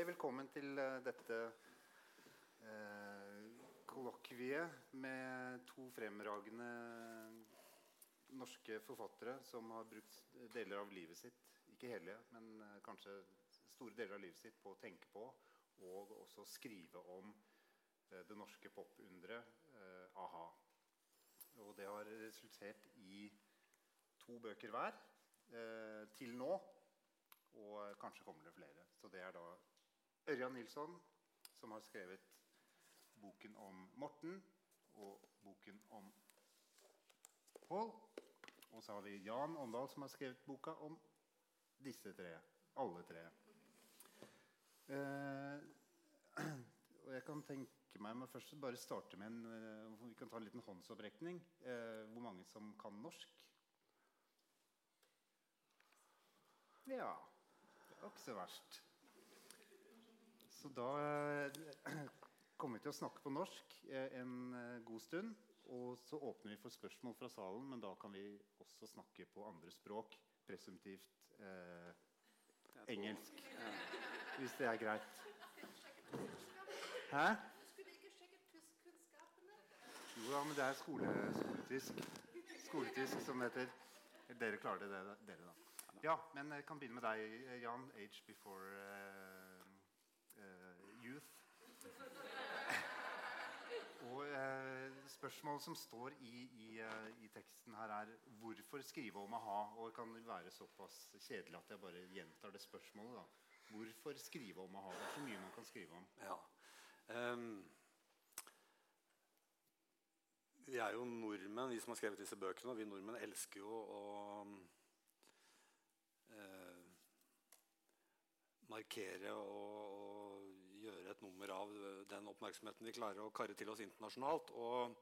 Hei, velkommen til uh, dette eh, kollokviet med to fremragende norske forfattere som har brukt deler av livet sitt ikke hele, men uh, kanskje store deler av livet sitt på å tenke på og også skrive om det norske popunderet a-ha. Og det har resultert i to bøker hver til nå. Og kanskje kommer det flere. Så det er da Ørjan Nilsson som har skrevet boken om Morten og boken om Pål. Og så har vi Jan Åndal som har skrevet boka om disse tre. Alle tre. Eh, og jeg kan tenke meg med først bare starte med en uh, Vi kan ta en liten håndsopprekning. Eh, hvor mange som kan norsk? Ja det var ikke så verst. Så da eh, kommer vi til å snakke på norsk eh, en eh, god stund. Og så åpner vi for spørsmål fra salen, men da kan vi også snakke på andre språk. Presumptivt eh, engelsk. Hvis det er greit. Hæ? Jo da, men det er skole, skoletysk. Skoletysk som det heter. Dere klarer det, dere, da. Ja, men jeg kan begynne med deg, Jan. Age before uh, Uh, Spørsmålet som står i, i, i, teksten her, er hvorfor skrive om a-ha? Og det kan være såpass kjedelig at jeg bare gjentar det spørsmålet. da. Hvorfor skrive om a-ha? Det er så mye man kan skrive om. Ja. Um, vi er jo nordmenn, vi som har skrevet disse bøkene. Og vi nordmenn elsker jo å uh, markere og, et nummer av den oppmerksomheten vi klarer å karre til oss internasjonalt. Og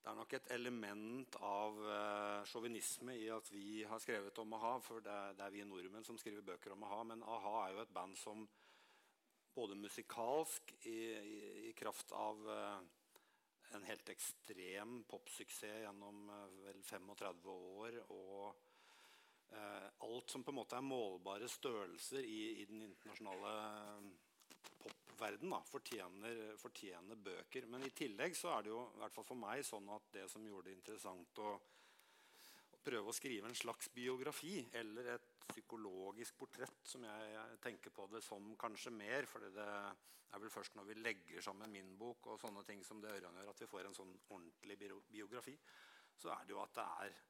det er nok et element av eh, sjåvinisme i at vi har skrevet om a-ha. For det er, det er, vi nordmenn som skriver bøker om a-ha. Men a-ha er jo et band som både musikalsk, i, i, i kraft av eh, en helt ekstrem popsuksess gjennom eh, vel 35 år, og eh, alt som på en måte er målbare størrelser i, i den internasjonale eh, da, fortjener, fortjener, bøker. Men i tillegg så er det jo i hvert fall for meg sånn at det som gjorde det interessant å, å prøve å skrive en slags biografi eller et psykologisk portrett, som jeg, tenker på det som kanskje mer. For det er vel først når vi legger sammen min bok og sånne ting som det Ørjan gjør, at vi får en sånn ordentlig biografi. Så er det jo at det er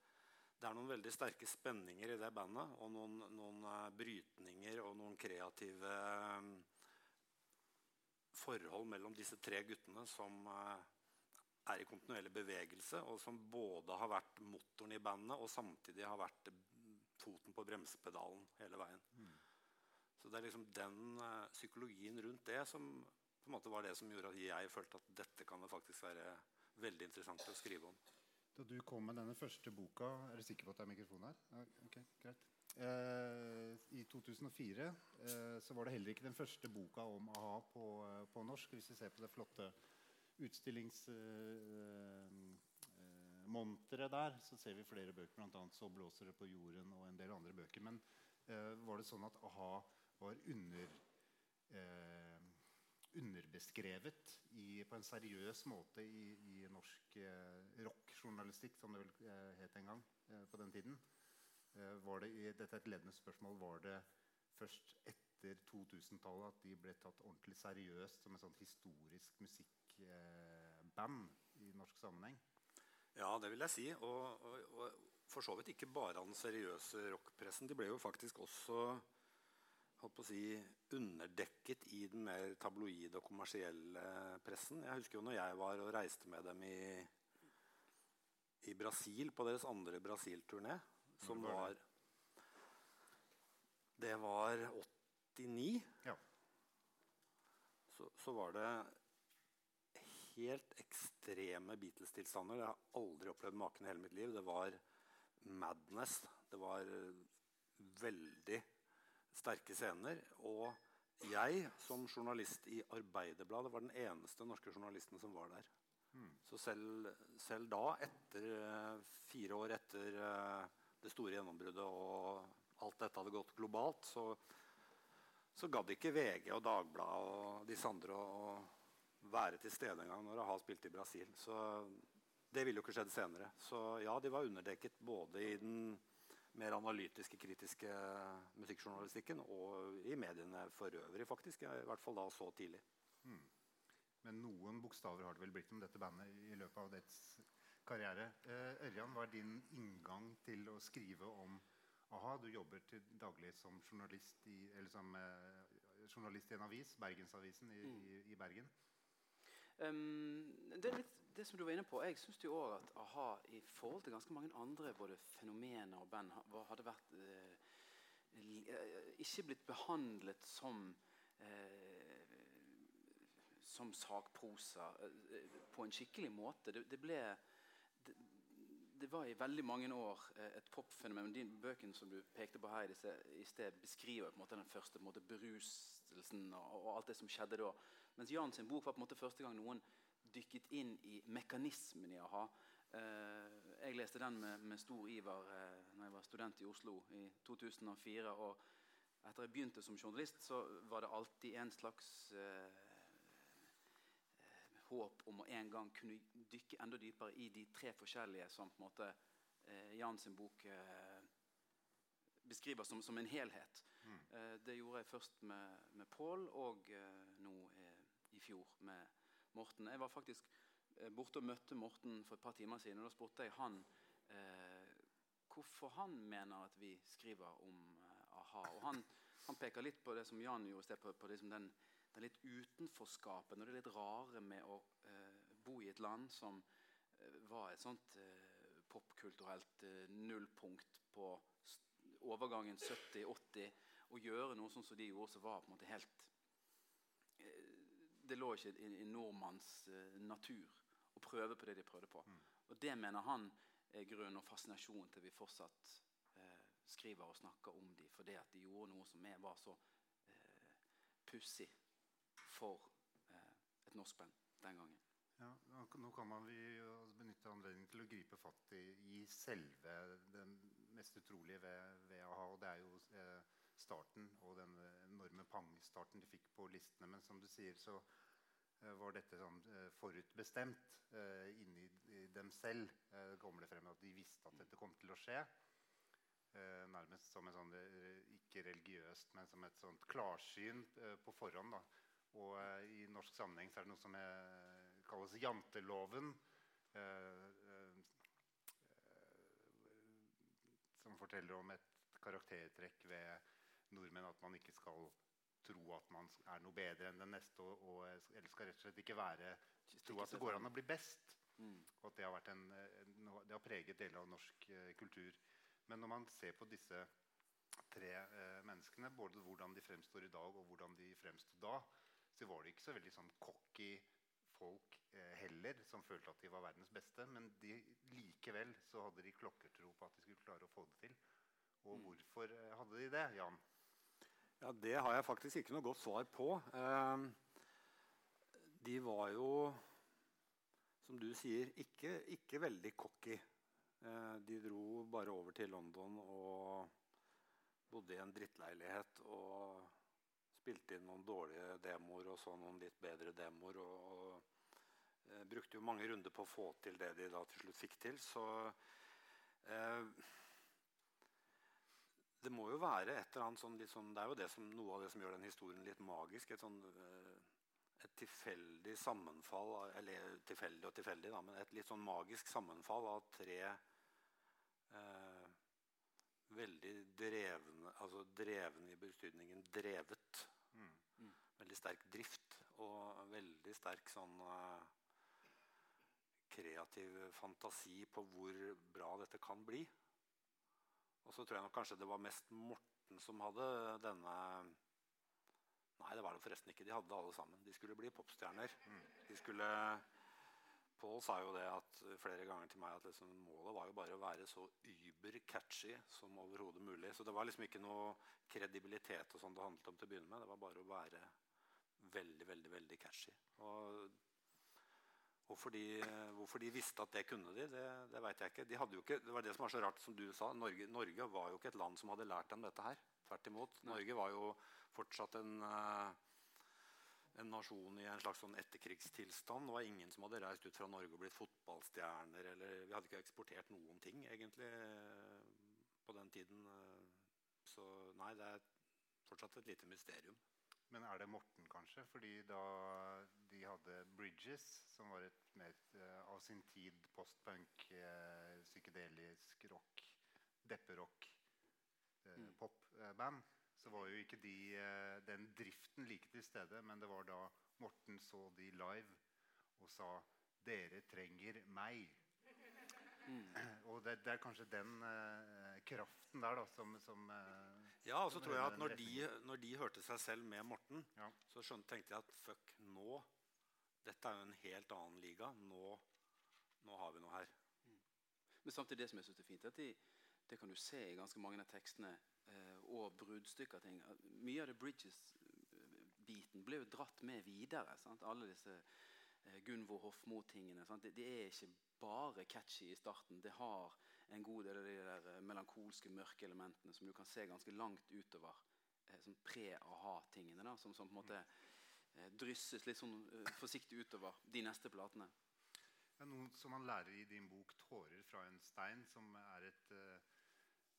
det er noen veldig sterke spenninger i det bandet. Og noen, noen uh, brytninger og noen kreative um, forhold mellom disse tre guttene som uh, er i kontinuerlig bevegelse, og som både har vært motoren i bandet og samtidig har vært foten på bremsepedalen hele veien. Mm. Så det er liksom den uh, psykologien rundt det som på en måte var det som gjorde at jeg følte at dette kan det faktisk være veldig interessant å skrive om. Da du kom med denne første boka Er du sikker på at det er mikrofon her? Ok, greit. Eh, I 2004 eh, så var det heller ikke den første boka om a-ha på, eh, på, norsk. Hvis vi ser på det flotte utstillingsmonteret der, så ser vi flere bøker, bl.a. 'Så blåser det på jorden' og en del andre bøker. Men var det sånn at a-ha var under eh, underbeskrevet i, på en seriøs måte i, i norsk eh, rockjournalistikk, som det vel eh, het en gang på den tiden. Eh, var det, dette er et ledende spørsmål. Var det først etter 2000-tallet at de ble tatt ordentlig seriøst som et sånn historisk musikkband eh, i norsk sammenheng? Ja, det vil jeg si. Og, og, og for så vidt ikke bare den seriøse rockpressen. De ble jo faktisk også holdt å si, underdekket i den mer tabloide og kommersielle pressen. Jeg husker jo når jeg var og reiste med dem i, i Brasil på deres andre Brasil-turné, som var Det var 89. Ja. Så, så, var det helt ekstreme Beatles-tilstander. Jeg har aldri opplevd maken i hele mitt liv. Det var madness. Det var veldig sterke scener. Og jeg som journalist i Arbeiderbladet var den eneste norske journalisten som var der. Mm. Så selv, selv, da, etter eh, fire år etter uh, det store gjennombruddet og alt dette hadde gått globalt, så, så gadd ikke VG og Dagbladet og disse andre å, være til stede engang når a-ha spilte i Brasil. Så det ville jo ikke skjedd senere. Så ja, de var underdekket både i den mer analytiske, kritiske musikkjournalistikken og i mediene for øvrig, faktisk. I hvert fall da så tidlig. Hmm. Men noen bokstaver har det vel blitt om dette bandet i løpet av dets karriere. Eh, Ørjan, hva er din inngang til å skrive om a-ha? Du jobber til daglig som journalist i, som, eh, journalist i en avis, Bergensavisen i, mm. i, i Bergen. Um, det er litt det som du var inne på. Jeg syns jo òg at a-ha i forhold til ganske mange andre både fenomener og band hadde vært eh, eh, Ikke blitt behandlet som eh, som sakprosa eh, på en skikkelig måte. Det, det ble det, var i veldig mange år eh, et popfenomen. De bøkene som du pekte på her i sted, beskriver måte den første måte, beruselsen og, og, alt det som skjedde da. Mens Jan sin bok var på en måte første gang noen dykket inn i mekanismen i a-ha. Uh, jeg leste den med, med stor iver uh, når jeg var student i Oslo i 2004. og etter jeg begynte som journalist, så var det alltid en slags eh, håp om å en gang kunne dykke enda dypere i de tre forskjellige som på en måte eh, Jan sin bok eh, beskriver som, som, en helhet. Mm. Eh, det gjorde jeg først med, med Pål, og nå i fjor med Morten. Jeg var faktisk eh, borte og møtte Morten for et par timer siden. og Da spurte jeg han eh, hvorfor han mener at vi skriver om eh, a-ha. Og han, han, peker litt på det som Jan gjorde, i på, på liksom den, den, litt utenforskapet og det litt rare med å eh, bo i et land som eh, var et sånt eh, popkulturelt nullpunkt på overgangen 70-80. Å gjøre noe sånn som de gjorde, som var på en måte helt det lå ikke i, i nordmanns uh, natur å prøve på det de prøvde på. Mm. Og det mener han er grunn og fascinasjon til vi fortsatt skriver og snakker om dem. Fordi at de gjorde noe som var så pussig for et norsk band den gangen. Ja, nå kan man benytte anledningen til å gripe fatt i, i selve det mest utrolige ved, ved a-ha. og det er jo starten og den enorme pangstarten de fikk på listene. Men som du sier, så eh, var dette sånn eh, forutbestemt uh, inni dem selv. det kommer det frem at de visste at dette kom til å skje. nærmest som en sånn, ikke religiøst, men som et sånt klarsyn på forhånd. Da. Og i norsk sammenheng så er det noe som kalles janteloven. som forteller om et karaktertrekk ved nordmenn at man ikke skal tro at man er noe bedre enn den neste. Og, og, eller skal rett og slett ikke være tro at det går an å bli best. Mm. Og at det har, en, det har, preget deler av norsk eh, kultur. Men når man ser på disse tre eh, menneskene, både hvordan de fremstår i dag og hvordan de fremsto da, så var det ikke så veldig sånn cocky folk eh, heller som følte at de var verdens beste. Men de, likevel så hadde de klokkertro på at de skulle klare å få det til. Og mm. hvorfor hadde de det, Jan? Ja, Det har jeg faktisk ikke noe godt svar på. Eh, de var jo, som du sier, ikke, ikke veldig cocky. Eh, de dro bare over til London og bodde i en drittleilighet og spilte inn noen dårlige demoer og så noen litt bedre demoer. Og, og eh, brukte jo mange runder på å få til det de da til slutt fikk til. Så eh, det må jo være et eller annet sånn, sånn Det er jo det som, noe av det som gjør den historien litt magisk. Et, sånn, eh, et tilfeldig sammenfall Eller tilfeldig og tilfeldig, da, men et litt sånn magisk sammenfall av tre eh, veldig drevne Altså drevne i betydningen drevet. Veldig sterk drift og veldig sterk sånn eh, kreativ fantasi på hvor bra dette kan bli. Og så tror jeg nok kanskje det var mest Morten som hadde denne Nei, det var det forresten ikke. De hadde det alle sammen. De skulle bli popstjerner. De skulle Paul sa jo det at flere ganger til meg at liksom, målet var jo bare å være så über-catchy som overhodet mulig. Så det var liksom ikke noe kredibilitet og sånn det handlet om til å begynne med. Det var bare å være veldig, veldig, veldig catchy. Og Hvorfor de, hvorfor de, visste at det kunne de, det, det veit jeg ikke. De ikke. Det var det som var så rart, som du sa. Norge, Norge, var jo ikke et land som hadde lært dem dette her Tvert imot. Norge var jo fortsatt en, uh, en nasjon i en slags sånn etterkrigstilstand. Det var ingen som hadde reist ut fra Norge og blitt fotballstjerner. Eller, vi hadde ikke eksportert noen ting, egentlig, på den tiden. Så nei, det er fortsatt et lite mysterium. Men er det Morten, kanskje? Fordi da de hadde Bridges, som var et mer uh, av sin tid postpunk, uh, psykedelisk rock, depperock, uh, mm. popband, så var jo ikke de, den driften like til stede. Men det var da Morten så de live og sa 'Dere trenger meg'. Mm. Og det, det, er kanskje den kraften der da, som, som ja, og så tror jeg at når de, når de, hørte seg selv med Morten, ja. så skjønte, tenkte jeg at fuck, nå Dette er jo en helt annen liga. Nå, nå har vi noe her. Mm. Men samtidig det som jeg synes er fint, at de, det kan du se i ganske mange av tekstene eh, og bruddstykker av ting. Mye av det Bridges-biten ble jo dratt med videre. Sant? Alle disse eh, Gunvor Hofmo-tingene. Det, det, er ikke bare catchy i starten. Det har en god del av de der eh, melankolske, mørke elementene som du kan se ganske langt utover som sånn pre-aha-tingene. da, Som, som, på en måte eh, drysses litt sånn eh, forsiktig utover de neste platene. Ja, noe som man lærer i din bok 'Tårer fra en stein', som er et uh,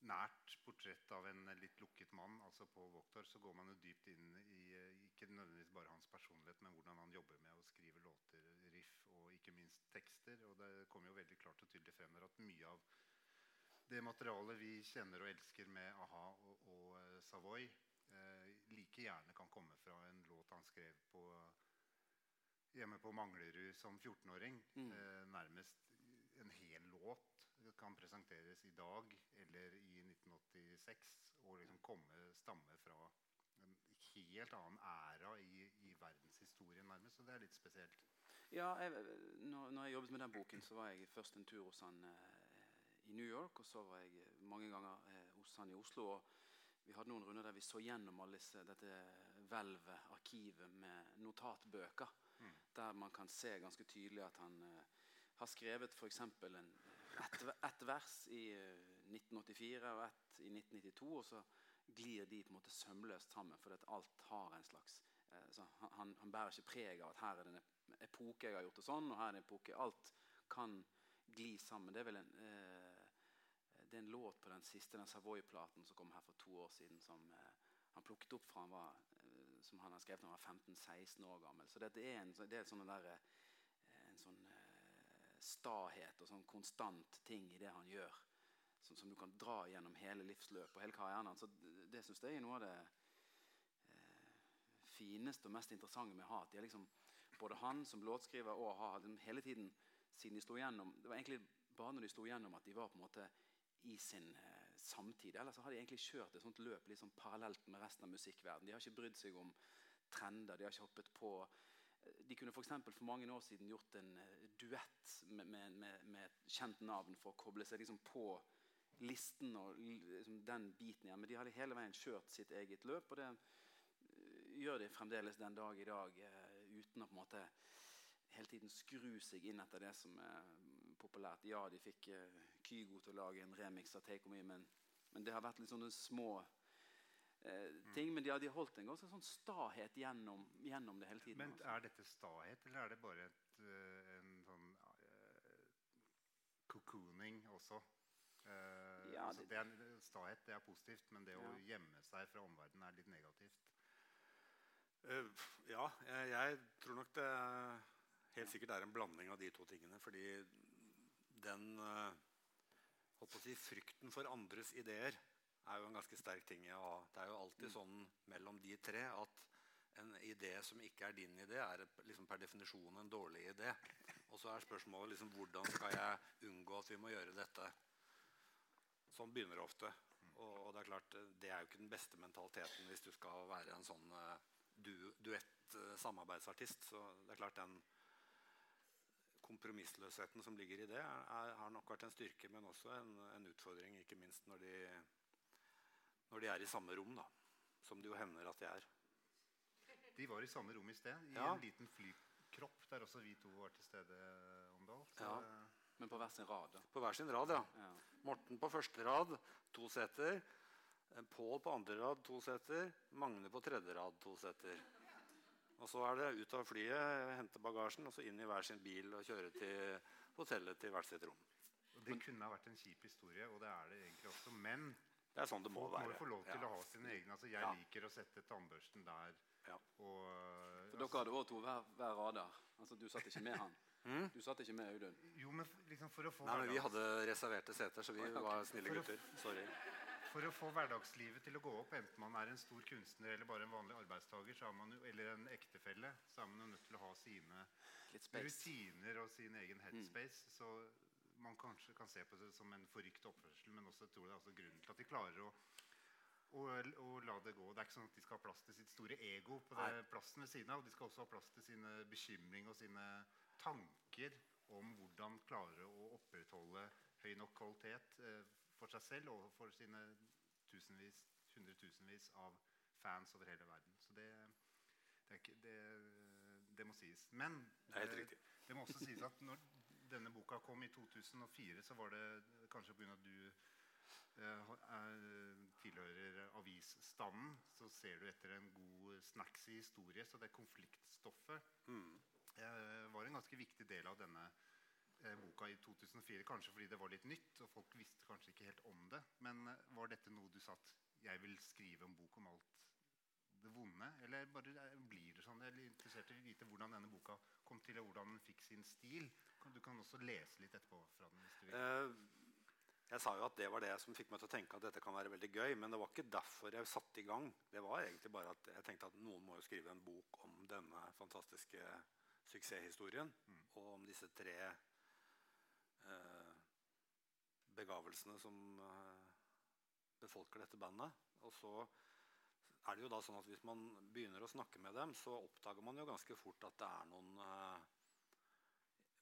nært portrett av en litt lukket mann. altså På Voktor så går man jo dypt inn i eh, ikke nødvendigvis bare hans personlighet, men hvordan han jobber med å skrive låter, riff og ikke minst tekster. Og det kommer jo veldig klart og tydelig frem der at mye av det materialet vi kjenner og elsker med a-ha og, og uh, Savoy, eh, like gjerne kan komme fra en låt han skrev på, hjemme på Manglerud som 14-åring. Mm. Eh, nærmest en hel låt kan presenteres i dag eller i 1986 og liksom komme, stamme fra en helt annen æra i, i verdenshistorien, nærmest. Og det er litt spesielt. Ja, jeg, når, når, jeg jobbet med den boken, så var jeg først en tur hos han i New York, og så var jeg eh, mange ganger eh, hos han i Oslo. og Vi hadde noen runder der vi så gjennom alle disse, dette hvelvet, arkivet med notatbøker. Mm. Der man kan se ganske tydelig at han eh, har skrevet f.eks. Ett et vers i 1984 eh, og ett i 1992. Og så glir de på en måte sømløst sammen, for at alt har en slags eh, han, han, bærer ikke preg av at her er det en epoke jeg har gjort det sånn, og her er det en epoke Alt kan gli sammen. Det er vel en eh, det er en låt på den siste den Savoy-platen som kom her for to år siden, som eh, han plukket opp fra han var, eh, som han har skrevet da han var 15-16 år gammel. Så det, er en, det er sånn der, eh, en sånn eh, stahet og sånn konstant ting i det han gjør, som, som, du kan dra gjennom hele livsløpet og hele karrieren hans. Det, det syns jeg er noe av det eh, fineste og mest interessante med Hat. De liksom, både han som låtskriver og Ha hele tiden siden de slo gjennom Det var egentlig bare når de slo gjennom at de var på en måte i sin eh, samtid. Ellers har de egentlig kjørt et sånt løp liksom parallelt med resten av musikkverdenen. De har ikke brydd seg om trender. De har ikke hoppet på eh, De kunne for, for mange år siden gjort en uh, duett med, med, med, med, et kjent navn for å koble seg liksom på listen og liksom, den biten igjen. Men de hadde hele veien kjørt sitt eget løp, og det uh, gjør de fremdeles den dag i dag uten å på en måte hele tiden skru seg inn etter det som er populært. Ja, de fikk uh, Kygo til å lage en remix av Take On Me, men, men, det har vært litt sånne små eh, ting. Men de har, holdt en ganske sånn stahet gjennom, gjennom, det hele tiden. Men altså. Er dette stahet, eller er det bare et, uh, en sånn cocooning også? Ja, altså, det, er, stahet det er positivt, men det ja. å gjemme seg fra omverdenen er litt negativt. ja, jeg, jeg tror nok det helt sikkert er en blanding av de to tingene. Fordi den uh, si, frykten for andres ideer er jo en ganske sterk ting Ja. Det er jo alltid mm. sånn mellom de tre at en idé som ikke er din idé, er liksom per definisjon en dårlig idé. Og så er spørsmålet liksom, hvordan skal jeg unngå at vi må gjøre dette. Sånn begynner det ofte. Og, og, det er klart, det er jo ikke den beste mentaliteten hvis du skal være en sånn uh, du, duett-samarbeidsartist. Uh, så det er klart den kompromissløsheten som ligger i det, er, har nok vært en styrke, men også en, en utfordring, ikke minst når de, når de, er i samme rom, da, som det jo hender at de er. De var i samme rom i sted, i ja. en liten flykropp der også vi to var til stede. Omdal. Ja. Men på hver sin rad? da? På hver sin rad, ja. ja. Morten på første rad, to seter. Pål på andre rad to seter, Magne på tredje rad to seter. Og så er det ut av flyet, hente bagasjen og så inn i hver sin bil og kjøre til hotellet til hvert sitt rom. Og det kunne ha vært en kjip historie, og det er det egentlig også. Men Det er sånn det må folk være. må få lov til Ja. å ha sine egne. Altså, jeg Ja. liker å sette tannbørsten der. Ja. Og, For dere hadde òg to hver, hver radar. Altså, du satt ikke med han. Mm? Du satt ikke med Audun. jo, men liksom for å få Nei, men Vi hadde reserverte seter, så vi var snille gutter. Sorry. For å få hverdagslivet til å gå opp, enten man er en stor kunstner eller bare en vanlig arbeidstaker, så er man jo, eller en ektefelle, så er man jo nødt til å ha sine rutiner og sin egen headspace. Så man kanskje kan se på det som en forrykt oppførsel, men også tror det er også grunnen til at de klarer å, og, og, la det gå. Det er ikke sånn at de skal ha plass til sitt store ego på den plassen ved siden av. De skal også ha plass til sine bekymringer og sine tanker om hvordan klare å opprettholde høy nok kvalitet eh, for seg selv og for sine tusenvis, hundretusenvis av fans over hele verden. Så det, det, er ikke, det, det må sies. Men Det eh, det må også sies at når denne boka kom i 2004, så var det kanskje pga. at du eh, er, tilhører avisstanden, så ser du etter en god snacksy historie. Så det konfliktstoffet Mm. eh, var en ganske viktig del av denne boka i 2004. Kanskje fordi det var litt nytt, og folk visste kanskje ikke helt om det. Men eh, var dette noe du sa at 'jeg vil skrive en bok om alt det vonde'? Eller bare eh, blir det sånn? Jeg er interessert i å vite hvordan denne boka kom til, og hvordan den fikk sin stil. Du kan også lese litt etterpå fra den. hvis du vil. Eh, Jeg sa jo at det var det som fikk meg til å tenke at dette kan være veldig gøy. Men det var ikke derfor jeg satte i gang. Det var egentlig bare at jeg tenkte at noen må jo skrive en bok om denne fantastiske suksesshistorien. Og om disse tre eh, begavelsene som eh, befolker dette bandet. Og så er det jo da sånn at hvis man begynner å snakke med dem, så oppdager man jo ganske fort at det er noen eh,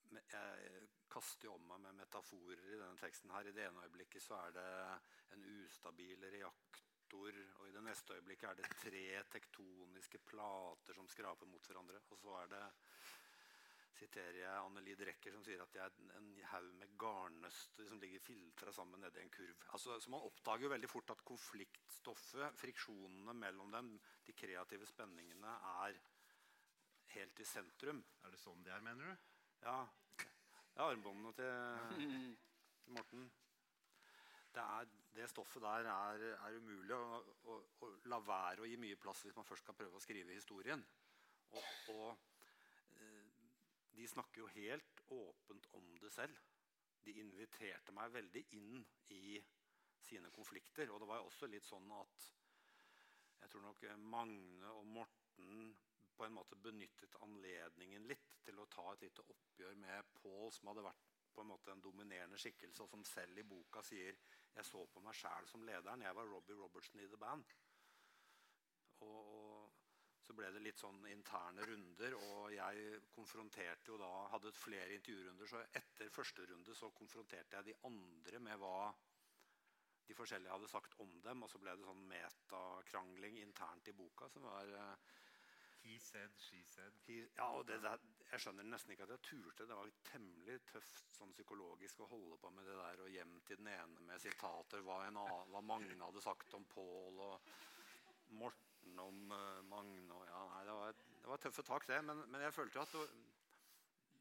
jeg kaster jo om meg med metaforer i denne teksten. her. I det ene øyeblikket så er det en ustabil reaktor, og i det neste øyeblikket er det tre tektoniske plater som skraper mot hverandre. Og så er det siterer jeg Anneli Drecker som sier at det er en- haug med garnnøster som ligger filtra sammen nedi en kurv. Altså, så man oppdager jo veldig fort at konfliktstoffet, friksjonene mellom dem, de kreative spenningene, er helt i sentrum. Er det sånn det er, mener du? Ja, ja armbåndene til, til Morten. Det, er, det stoffet der er, er umulig å, å, å la være å gi mye plass hvis man først skal prøve å skrive historien. Og, og de snakker jo helt åpent om det selv. De inviterte meg veldig inn i sine konflikter. Og det var jo også litt sånn at jeg tror nok Magne og Morten på en måte benyttet anledningen litt til å ta et lite oppgjør med Paul, som hadde vært på en måte en dominerende skikkelse, og som selv i boka sier jeg så på meg sjæl som lederen. Jeg var Robbie Robertson i The Band. Og, og så ble det litt sånn interne runder, og jeg konfronterte jo da Hadde flere intervjurunder, så etter første runde så konfronterte jeg de andre med hva de forskjellige hadde sagt om dem, og så ble det sånn metakrangling internt i boka som var eh, He said, she said. He, Ja, og det der, Jeg skjønner nesten ikke at jeg turte. Det var temmelig tøft sånn psykologisk å holde på med det der og hjem til den ene med sitater hva, en hva Magne hadde sagt om Pål, og Morten om eh, Magne og, ja, nei, det, var, det var tøffe tak, det. Men, men jeg følte jo at det,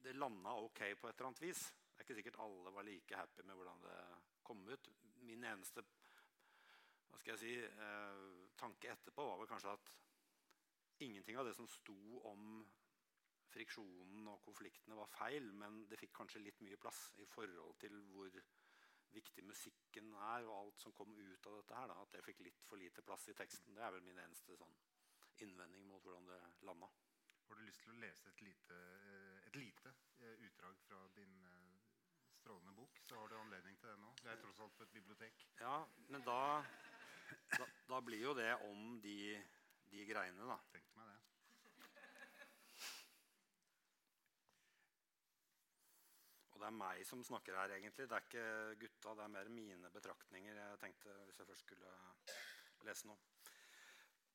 det landa ok på et eller annet vis. Det er ikke sikkert alle var like happy med hvordan det kom ut. Min eneste hva skal jeg si, eh, tanke etterpå var vel kanskje at ingenting av det som sto om friksjonen og konfliktene, var feil, men det fikk kanskje litt mye plass i forhold til hvor viktig musikken er, og alt som kom ut av dette her. Da, at det fikk litt for lite plass i teksten. Det er vel min eneste sånn innvending mot hvordan det landa. Har du lyst til å lese et lite, eh, et lite eh, utdrag fra din eh, strålende bok, så har du anledning til det nå. Det er tross alt på et bibliotek. Ja, men da, da, da blir jo det om de, de greiene, da. Tenkte meg det. Og det er meg som snakker her, egentlig. Det er ikke gutta, det er mer mine betraktninger jeg tenkte hvis jeg først skulle lese noe.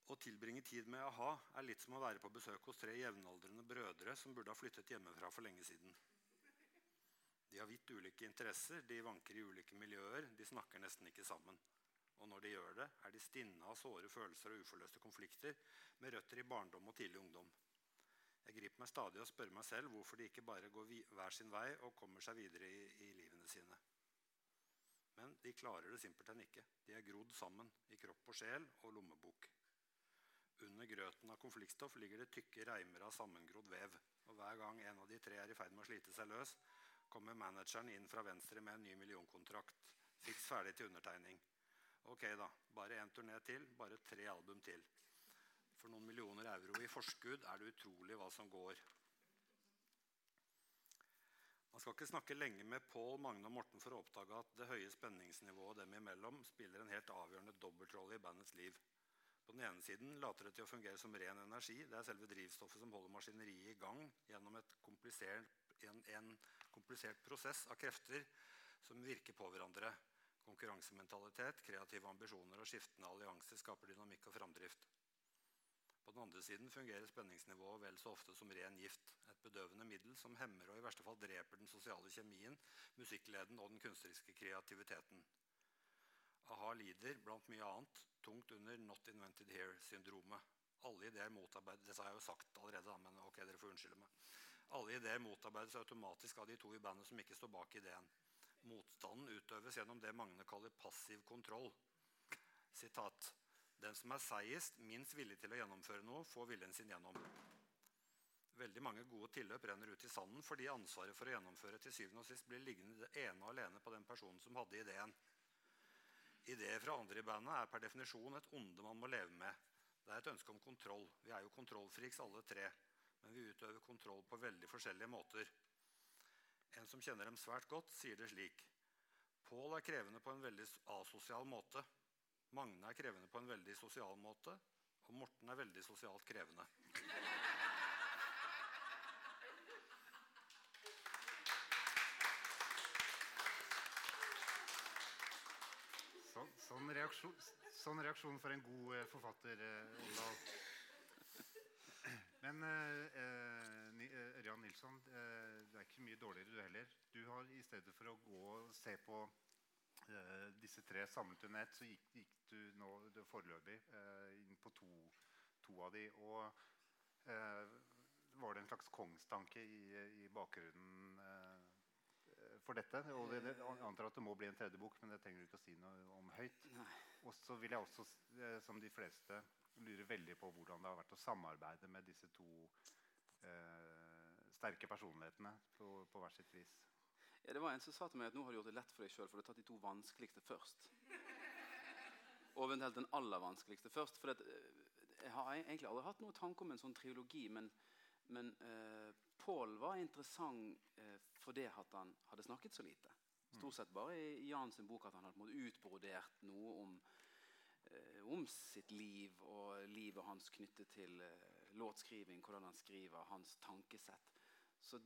Å tilbringe tid med a-ha er litt som å være på besøk hos tre jevnaldrende brødre som burde ha flyttet hjemmefra for lenge siden. De har vidt ulike interesser, de vanker i ulike miljøer, de snakker nesten ikke sammen. Og når de gjør det, er de stinne av såre følelser og uforløste konflikter med røtter i barndom og tidlig ungdom. Jeg griper meg stadig og spør meg selv hvorfor de ikke bare går hver sin vei og kommer seg videre i, i livene sine. Men de klarer det simpelthen ikke. De er grodd sammen i kropp og sjel og lommebok. Under grøten av konfliktstoff ligger det tykke reimer av sammengrodd vev. Og hver gang en av de tre er i ferd med å slite seg løs, kommer manageren inn fra venstre med en ny millionkontrakt. Fiks ferdig til undertegning. Ok, da. Bare én turné til. Bare tre album til. For noen millioner euro i forskudd er det utrolig hva som går. Man skal ikke snakke lenge med Pål, Magne og Morten for å oppdage at det høye spenningsnivået dem imellom spiller en helt avgjørende dobbeltrolle i bandets liv. På den ene siden later det til å fungere som ren energi. Det er selve drivstoffet som holder maskineriet i gang gjennom komplisert, en, en komplisert prosess av krefter som virker på hverandre. Konkurransementalitet, kreative ambisjoner og skiftende allianser skaper dynamikk og framdrift. På den andre siden fungerer spenningsnivået vel så ofte som ren gift. Et bedøvende middel som hemmer og i verste fall dreper den sosiale kjemien, musikkleden og den kunstneriske kreativiteten. A-ha lider, blant mye annet, tungt under 'not invented here'-syndromet. Alle ideer motarbeides Dette har jeg jo sagt allerede, men ok, dere får unnskylde meg. Alle ideer motarbeides automatisk av de to i bandet som ikke står bak ideen. Motstanden utøves gjennom det Magne kaller passiv kontroll. Sitat. Den som er seigest, minst villig til å gjennomføre noe, får viljen sin gjennom. Veldig mange gode tilløp renner ut i sanden fordi ansvaret for å gjennomføre til syvende og sist blir liggende ene og alene på den personen som hadde ideen. Ideer fra andre i bandet er per definisjon et onde man må leve med. Det er et ønske om kontroll. Vi er jo kontrollfriks alle tre. Men vi utøver kontroll på veldig forskjellige måter. En som kjenner dem svært godt, sier det slik. Pål er krevende på en veldig asosial måte. Magne er krevende på en veldig sosial måte. Og Morten er veldig sosialt krevende. Så, sånn, reaksjon, sånn, reaksjon, for en god eh, forfatter, eh, Oldal. Men eh, eh Ørjan Nilsson, eh, du er ikke mye dårligere, du heller. Du har I stedet for å gå og se på eh, disse tre samlet under ett, så gikk, gikk, du nå det foreløpig inn på to, to, av de. Og var det en slags kongstanke i, i bakgrunnen for dette. Og det, det, antar at det må bli en tredje bok, men det trenger du ikke å si noe om høyt. Og så vil jeg også, eh, som de fleste, lure veldig på hvordan det har vært å samarbeide med disse to eh, sterke personlighetene på, på hvert sitt vis. Ja, det var En som sa til meg at nå har du gjort det lett for deg sjøl, for du har tatt de to vanskeligste først. Og eventuelt den aller vanskeligste først. For eh, jeg har egentlig aldri hatt noen tanke om en sånn triologi, men, men uh, Pål var interessant eh, fordi han hadde snakket så lite. Stort sett bare i Jan sin bok at han hadde utbrodert noe om, eh, om, sitt liv og livet hans knyttet til eh, låtskriving, hvordan han skriver, hans tankesett. Så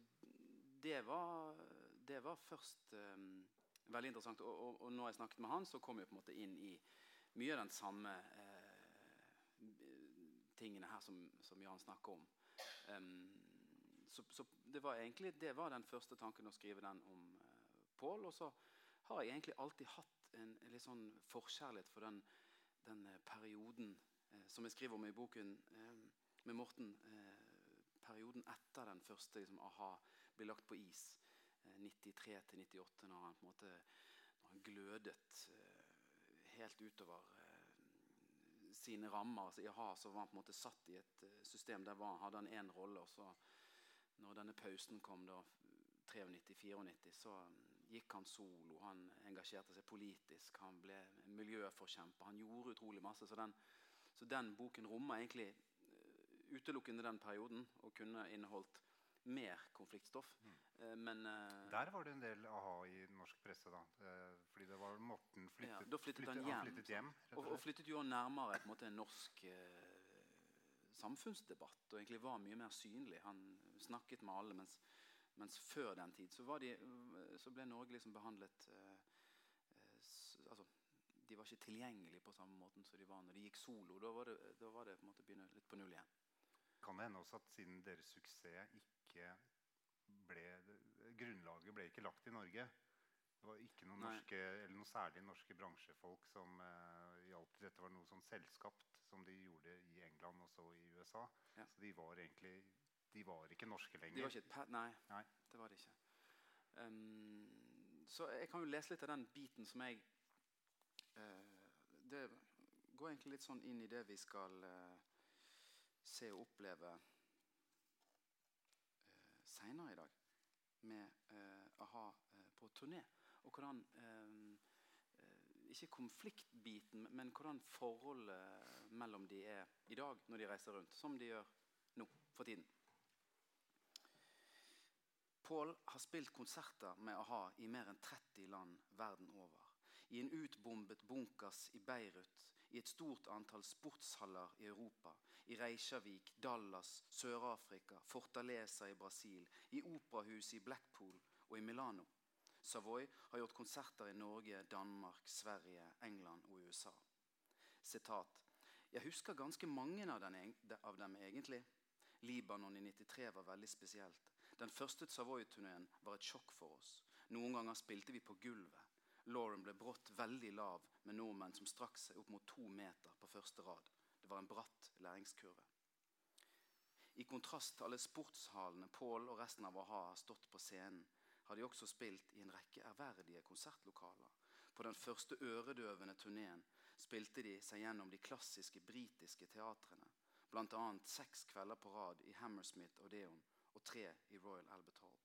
det var, det var først um, veldig interessant. Og, og, og, når jeg snakket med han, så kom jeg på en måte inn i mye av den samme eh, tingene her som, som Jan snakker om. Um, så, så, det var egentlig det var den første tanken å skrive den om uh, Pål. Og så har jeg egentlig alltid hatt en, en litt sånn forkjærlighet for den, den uh, perioden uh, som jeg skriver om i boken med Morten. perioden etter den første liksom, a-ha blir lagt på is. 93 til 98, når han på en måte når han glødet helt utover sine rammer. Altså, I a-ha så var han på en måte satt i et system der var, hadde han én rolle. og så når denne pausen kom, da 93-94, så um, gikk han solo. Han engasjerte seg politisk. Han ble miljøforkjemper. Han gjorde utrolig masse. Så den, så den boken rommer egentlig utelukkende den perioden og kunne inneholdt mer konfliktstoff. Mm. Uh, men uh, Der var det en del a-ha i norsk presse, da. fordi det var Morten flyttet, ja, da flyttet, flyttet han hjem. Han flyttet hjem og, og, flyttet jo nærmere på en måte en norsk samfunnsdebatt og egentlig var mye mer synlig. Han snakket med alle, mens, mens før den tid så, de, så ble Norge liksom behandlet eh, eh altså, De var ikke tilgjengelige på samme måten som de var når de gikk solo. Da var det, da var det på en måte begynne litt på null igjen. Kan det hende også at siden deres suksess ikke ble Grunnlaget ble ikke lagt i Norge, Det var ikke noen norske, eller noe særlig norske bransjefolk som uh, hjalp til. Dette var noe sånn selskapt som de gjorde i England og så i USA. Ja. Så de var egentlig De var ikke norske lenger. De var ikke et Nei, Nei. det var de ikke. Um, så jeg kan jo lese litt av den biten som jeg uh, Det går egentlig litt sånn inn i det vi skal uh, se og oppleve seinere i dag. Med eh, a-ha eh, på turné. Og hvordan eh, eh, Ikke konfliktbiten, men hvordan forholdet mellom de er i dag når de reiser rundt. Som de gjør nå for tiden. Paul har spilt konserter med a-ha i mer enn 30 land verden over. I en utbombet bunkers i Beirut, i et stort antall sportshaller i Europa, i Reykjavik, Dallas, Sør-Afrika, Fortaleza i Brasil, i operahuset i Blackpool og i Milano. Savoy har gjort konserter i Norge, Danmark, Sverige, England og USA. Sitat. Jeg husker ganske mange av, den, av dem egentlig. Libanon i 93 var veldig spesielt. Den første Savoy-turneen var et sjokk for oss. Noen ganger spilte vi på gulvet. Lauren ble brått veldig lav med nordmenn som strakk seg opp mot to meter på første rad. Det var en bratt læringskurve. I kontrast til alle sportshallene Paul og resten av a-ha har stått på scenen, har de også spilt i en rekke ærverdige konsertlokaler. På den første øredøvende turneen spilte de seg gjennom de klassiske britiske teatrene, bl.a. seks kvelder på rad i Hammersmith Odeon og tre i Royal Albert Hall.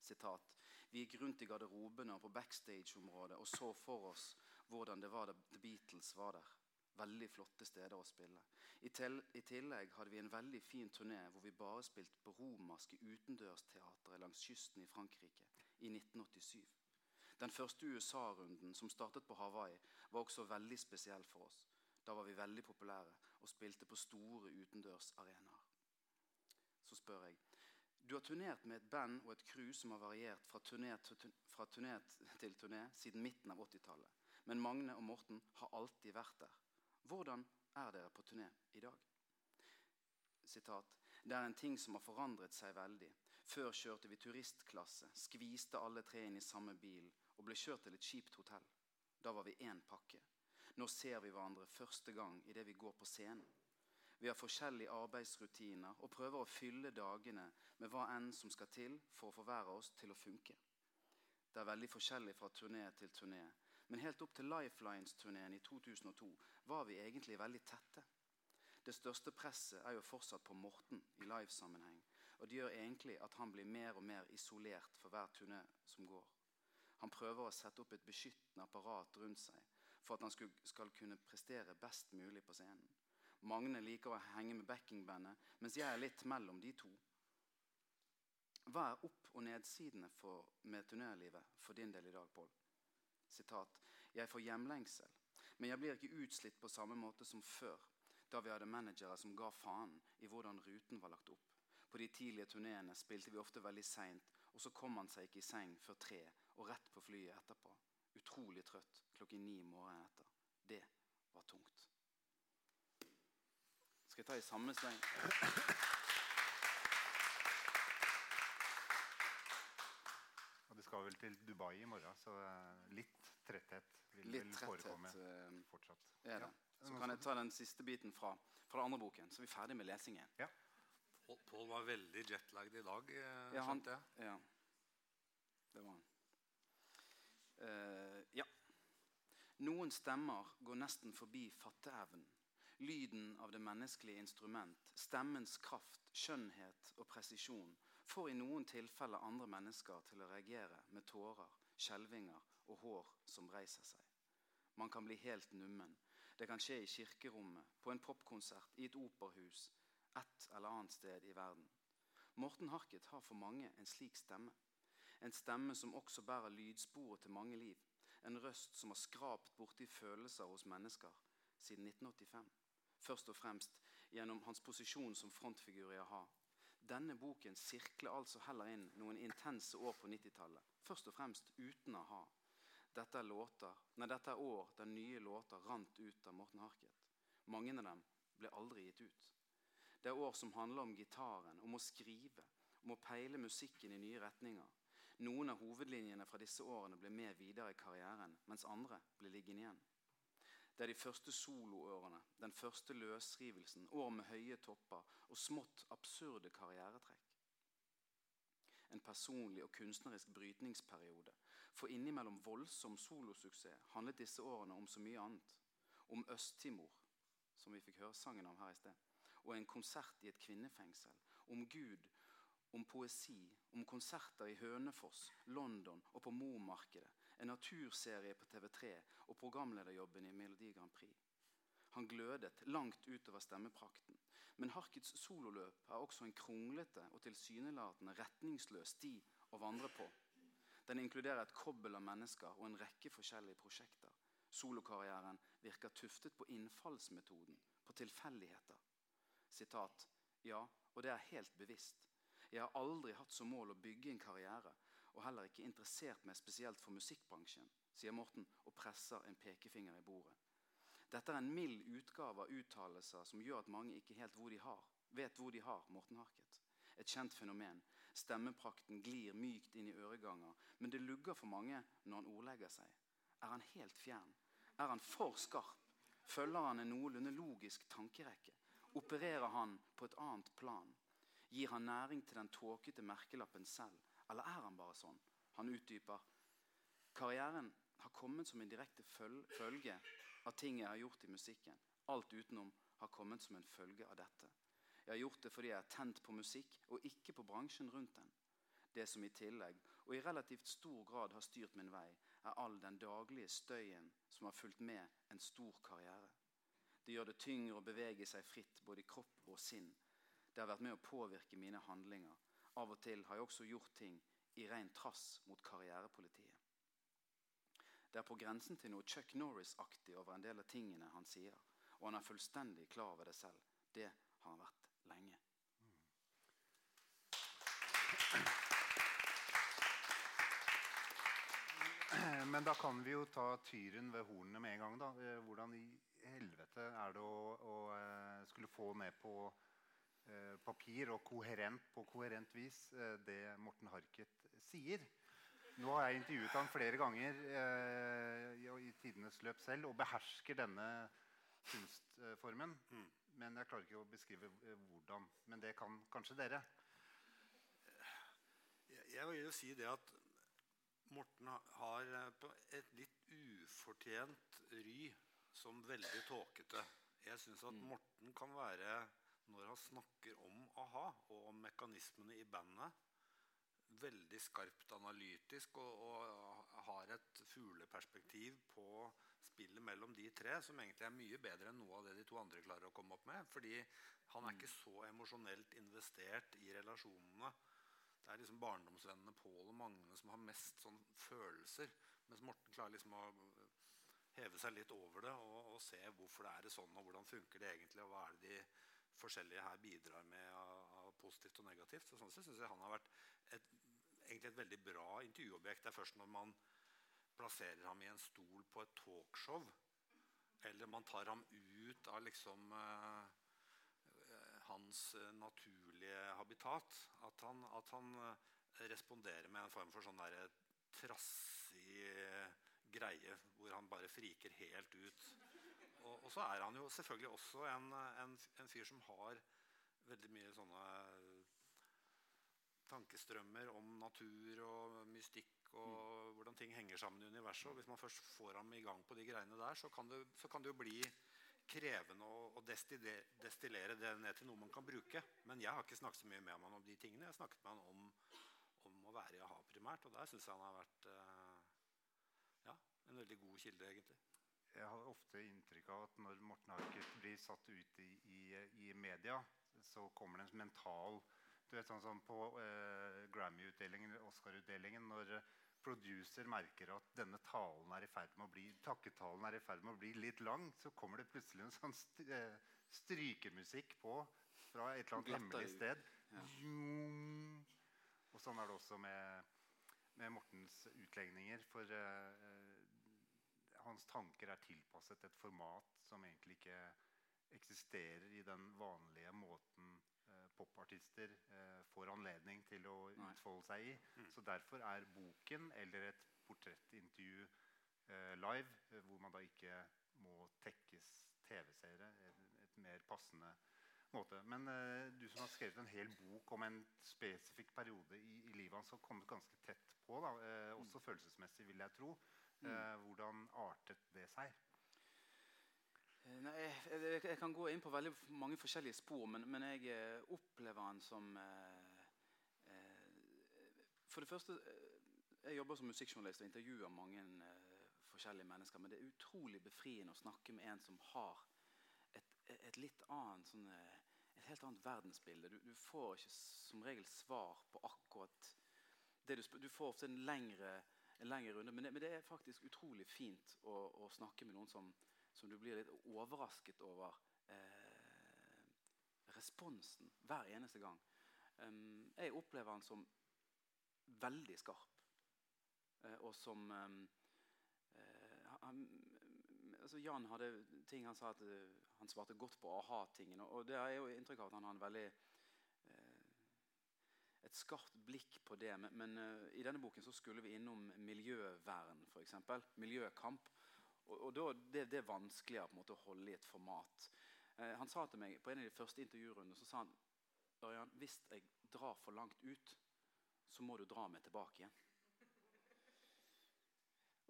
Sitat. Vi gikk rundt i garderobene og på backstage-området og så for oss hvordan det var da The Beatles var der. Veldig flotte steder å spille. I, I tillegg hadde vi en veldig fin turné hvor vi bare spilte på romerske utendørsteatre langs kysten i Frankrike i 1987. Den første USA-runden, som startet på Hawaii, var også veldig spesiell for oss. Da var vi veldig populære og spilte på store utendørsarenaer. Så spør jeg Du har turnert med et band og et crew som har variert fra turné fra turné til turné siden midten av 80-tallet. Men Magne og Morten har alltid vært der. Hvordan er dere på turné i dag? Sitat. Det er en ting som har forandret seg veldig. Før kjørte vi turistklasse, skviste alle tre inn i samme bil og ble kjørt til et kjipt hotell. Da var vi én pakke. Nå ser vi hverandre første gang idet vi går på scenen. Vi har forskjellige arbeidsrutiner og prøver å fylle dagene med hva enn som skal til for å av oss til å funke. Det er veldig forskjellig fra turné til turné, men helt opp til Lifelines-turneen i 2002 var vi egentlig veldig tette. Det største presset er jo fortsatt på Morten i livesammenheng, og det gjør egentlig at han blir mer og mer isolert for hver turné som går. Han prøver å sette opp et beskyttende apparat rundt seg for at han skal kunne prestere best mulig på scenen. Magne liker å henge med backingbandet, mens jeg er litt mellom de to. Hva er opp- og nedsidene for, med turnélivet for din del i dag, Pål? Sitat. Jeg får hjemlengsel, men jeg blir ikke utslitt på samme måte som før, da vi hadde managere som ga faen i hvordan ruten var lagt opp. På de tidlige turneene spilte vi ofte veldig seint, og så kom han seg ikke i seng før tre og rett på flyet etterpå. Utrolig trøtt klokken ni morgenen etter. Det var tungt. Skal jeg ta i samme sleng? Og du skal vel til Dubai i morgen, så eh, litt tretthet vil Litt vel forekomme tretthet, fortsatt. er det. Ja. Så kan jeg ta den siste biten fra, fra den andre boken, så er vi ferdig med lesingen. Ja. Pål var veldig jetlagd i dag, eh, Ja, han, skjønte jeg. ja. Det var han. Uh, ja. Noen stemmer går nesten forbi fatteevnen. Lyden av det menneskelige instrument, stemmens kraft, skjønnhet og presisjon får i noen tilfeller andre mennesker til å reagere med tårer, skjelvinger og hår som reiser seg. Man kan bli helt nummen. Det kan skje i kirkerommet, på en popkonsert, i et operahus, et eller annet sted i verden. Morten Harket har for mange en slik stemme. En stemme som også bærer lydsporet til mange liv. En røst som har skrapt borti følelser hos mennesker siden 1985. Først og fremst gjennom hans posisjon som frontfigur i a-ha. Denne boken sirkler altså heller inn noen intense år på 90-tallet. Først og fremst uten a-ha. Dette dette er år der nye låter rant ut av Morten Harket. Mange av dem ble aldri gitt ut. Det er år som handler om gitaren, om å skrive, om å peile musikken i nye retninger. Noen av hovedlinjene fra disse årene ble med videre i karrieren, mens andre ble liggende igjen. Det er de første soloårene, den første løsrivelsen, år med høye topper og smått absurde karrieretrekk. En personlig og kunstnerisk brytningsperiode. For innimellom voldsom solosuksess handlet disse årene om så mye annet. Om Øst-Timor, som vi fikk høre sangen om her i sted, og en konsert i et kvinnefengsel. Om Gud, om poesi, om konserter i Hønefoss, London og på Momarkedet en naturserie på TV3 og programlederjobben i Melodi Grand Prix. Han glødet langt utover stemmeprakten. Men Harkets sololøp er også en kronglete og tilsynelatende retningsløs sti å vandre på. Den inkluderer et kobbel av mennesker og en rekke forskjellige prosjekter. Solokarrieren virker tuftet på innfallsmetoden, på tilfeldigheter. Sitat, ja, og det er helt bevisst. Jeg har aldri hatt som mål å bygge en karriere, og heller ikke interessert meg spesielt for musikkbransjen, sier Morten og presser en pekefinger i bordet. Dette er en mild utgave av uttalelser som gjør at mange ikke helt hvor de har, vet hvor de har Morten Harket. Et kjent fenomen. Stemmeprakten glir mykt inn i øreganger, men det lugger for mange når han ordlegger seg. Er han helt fjern? Er han for skarp? Følger han en noenlunde logisk tankerekke? Opererer han på et annet plan? Gir han næring til den tåkete merkelappen selv? Eller er han bare sånn? Han utdyper. Karrieren har kommet som en direkte følge av ting jeg har gjort i musikken. Alt utenom har kommet som en følge av dette. Jeg har gjort det fordi jeg er tent på musikk, og ikke på bransjen rundt den. Det som i tillegg, og i relativt stor grad har styrt min vei, er all den daglige støyen som har fulgt med en stor karriere. Det gjør det tyngre å bevege seg fritt både i kropp og sinn. Det har vært med å påvirke mine handlinger, av og til har jeg også gjort ting i ren trass mot karrierepolitiet. Det er på grensen til noe Chuck Norris-aktig over en del av tingene han sier. Og han er fullstendig klar over det selv. Det har han vært lenge. Men da kan vi jo ta tyren ved hornene med en gang. da. Eh, hvordan i helvete er det å, å eh, skulle få ned på papir og koherent på koherent vis eh, det Morten Harket sier. Nå har jeg intervjuet ham flere ganger eh, i tidenes løp selv og behersker denne kunstformen. Mm. Men jeg klarer ikke å beskrive eh, hvordan. Men det kan kanskje dere. Jeg vil jo si det at Morten har et litt ufortjent ry som veldig tåkete. Jeg syns at mm. Morten kan være når han snakker om a-ha og om mekanismene i bandet, veldig skarpt analytisk og, og har et fugleperspektiv på spillet mellom de tre, som egentlig er mye bedre enn noe av det de to andre klarer å komme opp med. Fordi han er mm. ikke så emosjonelt investert i relasjonene. Det er liksom barndomsvennene Pål og Magne som har mest sånn følelser. Mens Morten klarer liksom å heve seg litt over det og, og se hvorfor det er sånn, og hvordan funker det egentlig, og hva er det de forskjellige her bidrar med av, positivt og negativt. Så sånn sett syns jeg han har vært et, egentlig et veldig bra intervjuobjekt. Det er først når man plasserer ham i en stol på et talkshow, eller man tar ham ut av liksom uh, hans naturlige habitat, at han, at han responderer med en form for sånn der trassig greie hvor han bare friker helt ut og, og, så er han jo selvfølgelig også en, en, en, fyr som har veldig mye sånne tankestrømmer om natur og mystikk og mm. hvordan ting henger sammen i universet. Og hvis man først får ham i gang på de greiene der, så kan det, så kan det jo bli krevende å, å destillere, destillere, det ned til noe man kan bruke. Men jeg har ikke snakket så mye med ham om de tingene. Jeg har snakket med ham om, om å være i a-ha primært, og der syns jeg han har vært eh, ja, en veldig god kilde, egentlig jeg har ofte inntrykk av at når Morten Harket blir satt ut i, i, i, media, så kommer det en mental du vet sånn som På eh, Grammy-utdelingen Oscar-utdelingen når producer merker at denne talen er i ferd med å bli takketalen er i ferd med å bli litt lang, så kommer det plutselig en sånn eh, strykemusikk på fra et eller annet hemmelig sted. Ja. Og sånn er det også med, med Mortens utlegninger. For eh, hans tanker er tilpasset et format som egentlig ikke eksisterer i den vanlige måten eh, popartister eh, får anledning til å Nei. utfolde seg i. Mm. Så derfor er boken eller et portrettintervju eh, live, eh, hvor man da ikke må tekkes TV-seere, et, mer passende måte. Men eh, du som har skrevet en hel bok om en spesifikk periode i, i livet hans, har kommet ganske tett på, da, eh, også følelsesmessig, vil jeg tro. Eh, hvordan artet det seg? Eh, Nei, jeg, jeg, jeg kan gå inn på veldig mange forskjellige spor, men, men jeg eh, opplever han som eh, eh, For det første eh, Jeg jobber som musikkjournalist og intervjuer mange eh, forskjellige mennesker. Men det er utrolig befriende å snakke med en som har et, et litt annet sånn, eh, et helt annet verdensbilde. Du, du får ikke som regel svar på akkurat det du spør. Du får ofte en lengre, en lengre runde, men det, men det er faktisk utrolig fint å, å snakke med noen som, som du blir litt overrasket over eh, responsen hver eneste gang. Um, jeg opplever han som veldig skarp. Eh, og som um, eh, han, altså Jan hadde ting han sa at uh, han svarte godt på a-ha-tingene. Og, det er jo inntrykk av at han har en veldig eh, et skarpt blikk på det. Men, men uh, i denne boken så skulle vi innom miljøvern, f.eks. Miljøkamp. Og, og da, det, det er vanskeligere på en måte å holde i et format. Uh, han sa til meg på en av de første intervjurundene så sa han, Ørjan, hvis jeg drar for langt ut, så må du dra meg tilbake igjen.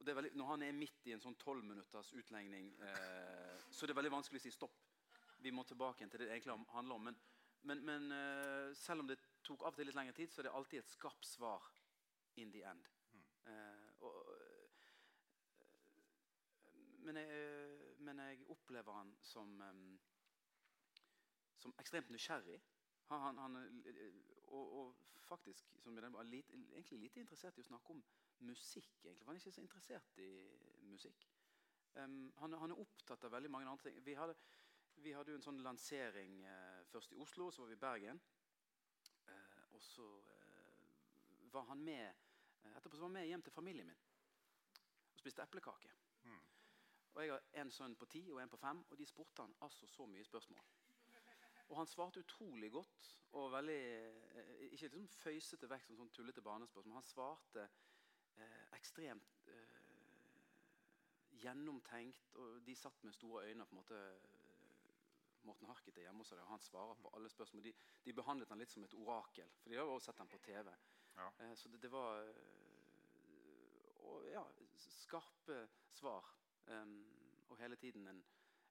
Er veldig, når han er midt i en sånn tolv minutters utlegning, eh, så er det veldig vanskelig å si stopp. Vi må tilbake igjen til det det egentlig handler om. Men, men, men eh, selv om det tok av og til litt lengre tid, så er det alltid et skarpt svar in the end. Eh, og, eh, men, jeg, men jeg opplever han som som ekstremt nysgjerrig. Han, han, er- og, og faktisk var lite, egentlig lite interessert i å snakke om musikk. egentlig, for Han er ikke så interessert i musikk. Um, han, han er opptatt av veldig mange andre ting. Vi hadde, vi hadde jo en sånn lansering eh, først i Oslo, så var vi i Bergen. Og så eh, var han med eh, etterpå så var han med hjem til familien min og spiste eplekake. Mm. Og Jeg har en sønn på ti og en på fem, og de spurte han altså så mye spørsmål. Og han svarte utrolig godt og veldig eh, Ikke liksom føysete vekk som sånn tullete barnespørsmål. Han svarte eh, ekstremt eh, gjennomtenkt, og de satt med store øyne på en måte Morten Harket er hjemme hos deg, og han svarer på alle spørsmål. De, de behandlet han litt som et orakel, for de har jo også sett ham på TV. Ja. Eh, så det, det var eh, og, ja, skarpe svar. Um, og hele tiden en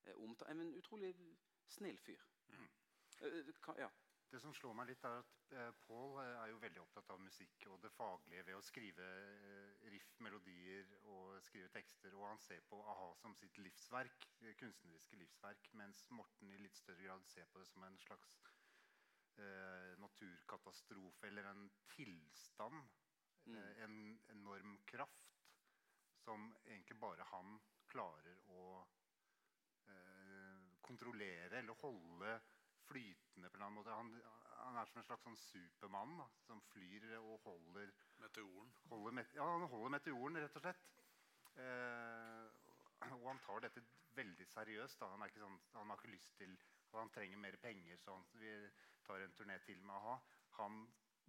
eh, omtale En utrolig snill fyr. Mm. Uh, kan, ja. Det som slår meg litt, er at eh, Paul eh, er jo veldig opptatt av musikk og det faglige ved å skrive eh, riff, melodier og skrive tekster. Og han ser på a-ha som sitt livsverk, eh, kunstneriske livsverk, mens Morten i litt større grad ser på det som en slags eh, naturkatastrofe eller en tilstand. Mm. En enorm kraft som egentlig bare han klarer å eh, kontrollere eller holde flytende på en eller annen måte. Han, han er som en slags sånn supermann som flyr og holder, Meteoren. holder, met ja, han holder meteoren, rett og slett. Eh, og han tar dette veldig seriøst. Da. Han, er ikke sånn, han har ikke lyst til og Han trenger mer penger, så han, vi tar en turné til med a-ha. Han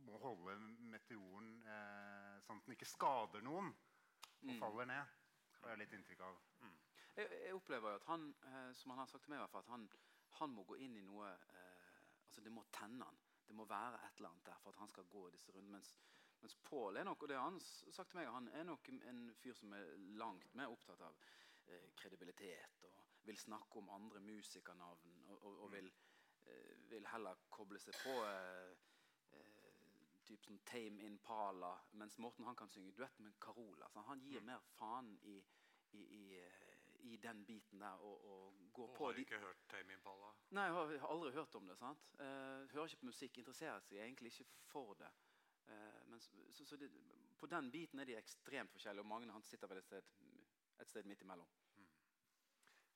må holde meteoren eh, sånn at den ikke skader noen og Mm. faller ned. Det Har jeg litt inntrykk av. Jeg, jeg opplever jo at han, eh, som han har sagt til meg, i hvert fall, at han, han må gå inn i noe eh, altså Det må tenne han. Det må være et eller annet der for at han skal gå disse rundene. Mens, mens Pål er nok og det han sagt til meg, han er nok en fyr som er langt mer opptatt av eh, kredibilitet og vil snakke om andre musikernavn og, og, og vil, eh, vil heller koble seg på eh, eh, typ sånn Tame Impala, mens Morten han kan synge duett med Carola. Så han gir mer faen i, i, i, eh, i den biten der og, og går Og på har du ikke hørt Tame Impala. Nei, jeg har, jeg har aldri hørt om det. sant? Eh, hører ikke på musikk, interesserer seg egentlig ikke for det. Eh, men, så, så det, på den biten er de ekstremt forskjellige, og Magne han sitter vel et sted, et sted midt imellom.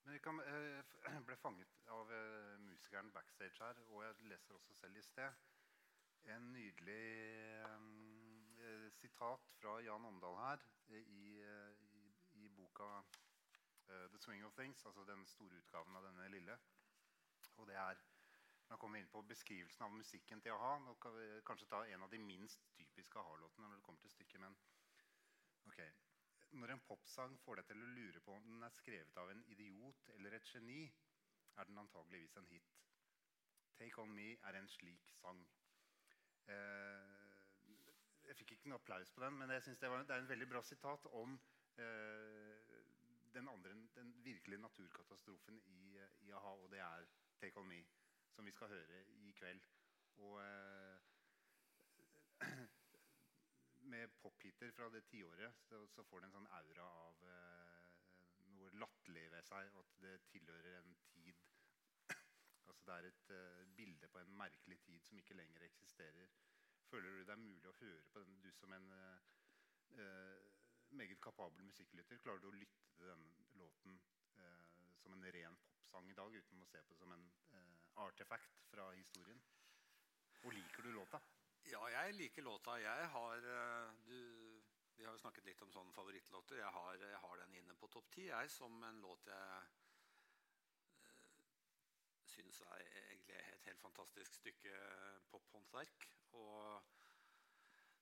Men jeg, kan, eh, ble fanget av eh, musikeren backstage her, og jeg leser også selv i sted. En nydelig eh, sitat fra Jan Omdal her i, i, i boka 'The Swing of Things', altså den store utgaven av denne lille. Og det er Nå kommer vi inn på beskrivelsen av musikken til a-ha. Nå kan vi kanskje ta en av de minst typiske a-ha-låtene. når det kommer til stykket, men ok. Når en popsang får deg til å lure på om den er skrevet av en idiot eller et geni, er den antageligvis en hit. 'Take On Me' er en slik sang. Eh, jeg fikk ikke noe applaus på den, men jeg synes det, var, det er en veldig bra sitat om eh, den, andre, den virkelige naturkatastrofen i, i a-ha, og det er 'Take On Me', som vi skal høre i kveld. Og eh, med pophiter fra det tiåret så, så, får det en sånn aura av eh, noe latterlig ved seg, og at det tilhører en tid Altså Det er et eh, bilde på en merkelig tid som ikke lenger eksisterer. Føler du det er mulig å høre på den, du som en uh, meget kapabel musikklytter? Klarer du å lytte til denne låten eh, som en ren popsang i dag, uten å se på det som en artefakt fra historien? Og liker du låta? Ja, jeg liker låta. Jeg har du, Vi har jo snakket litt om sånne favorittlåter. Jeg har, jeg har den inne på topp ti som en låt jeg syns er egentlig et helt fantastisk stykke pophåndverk. Og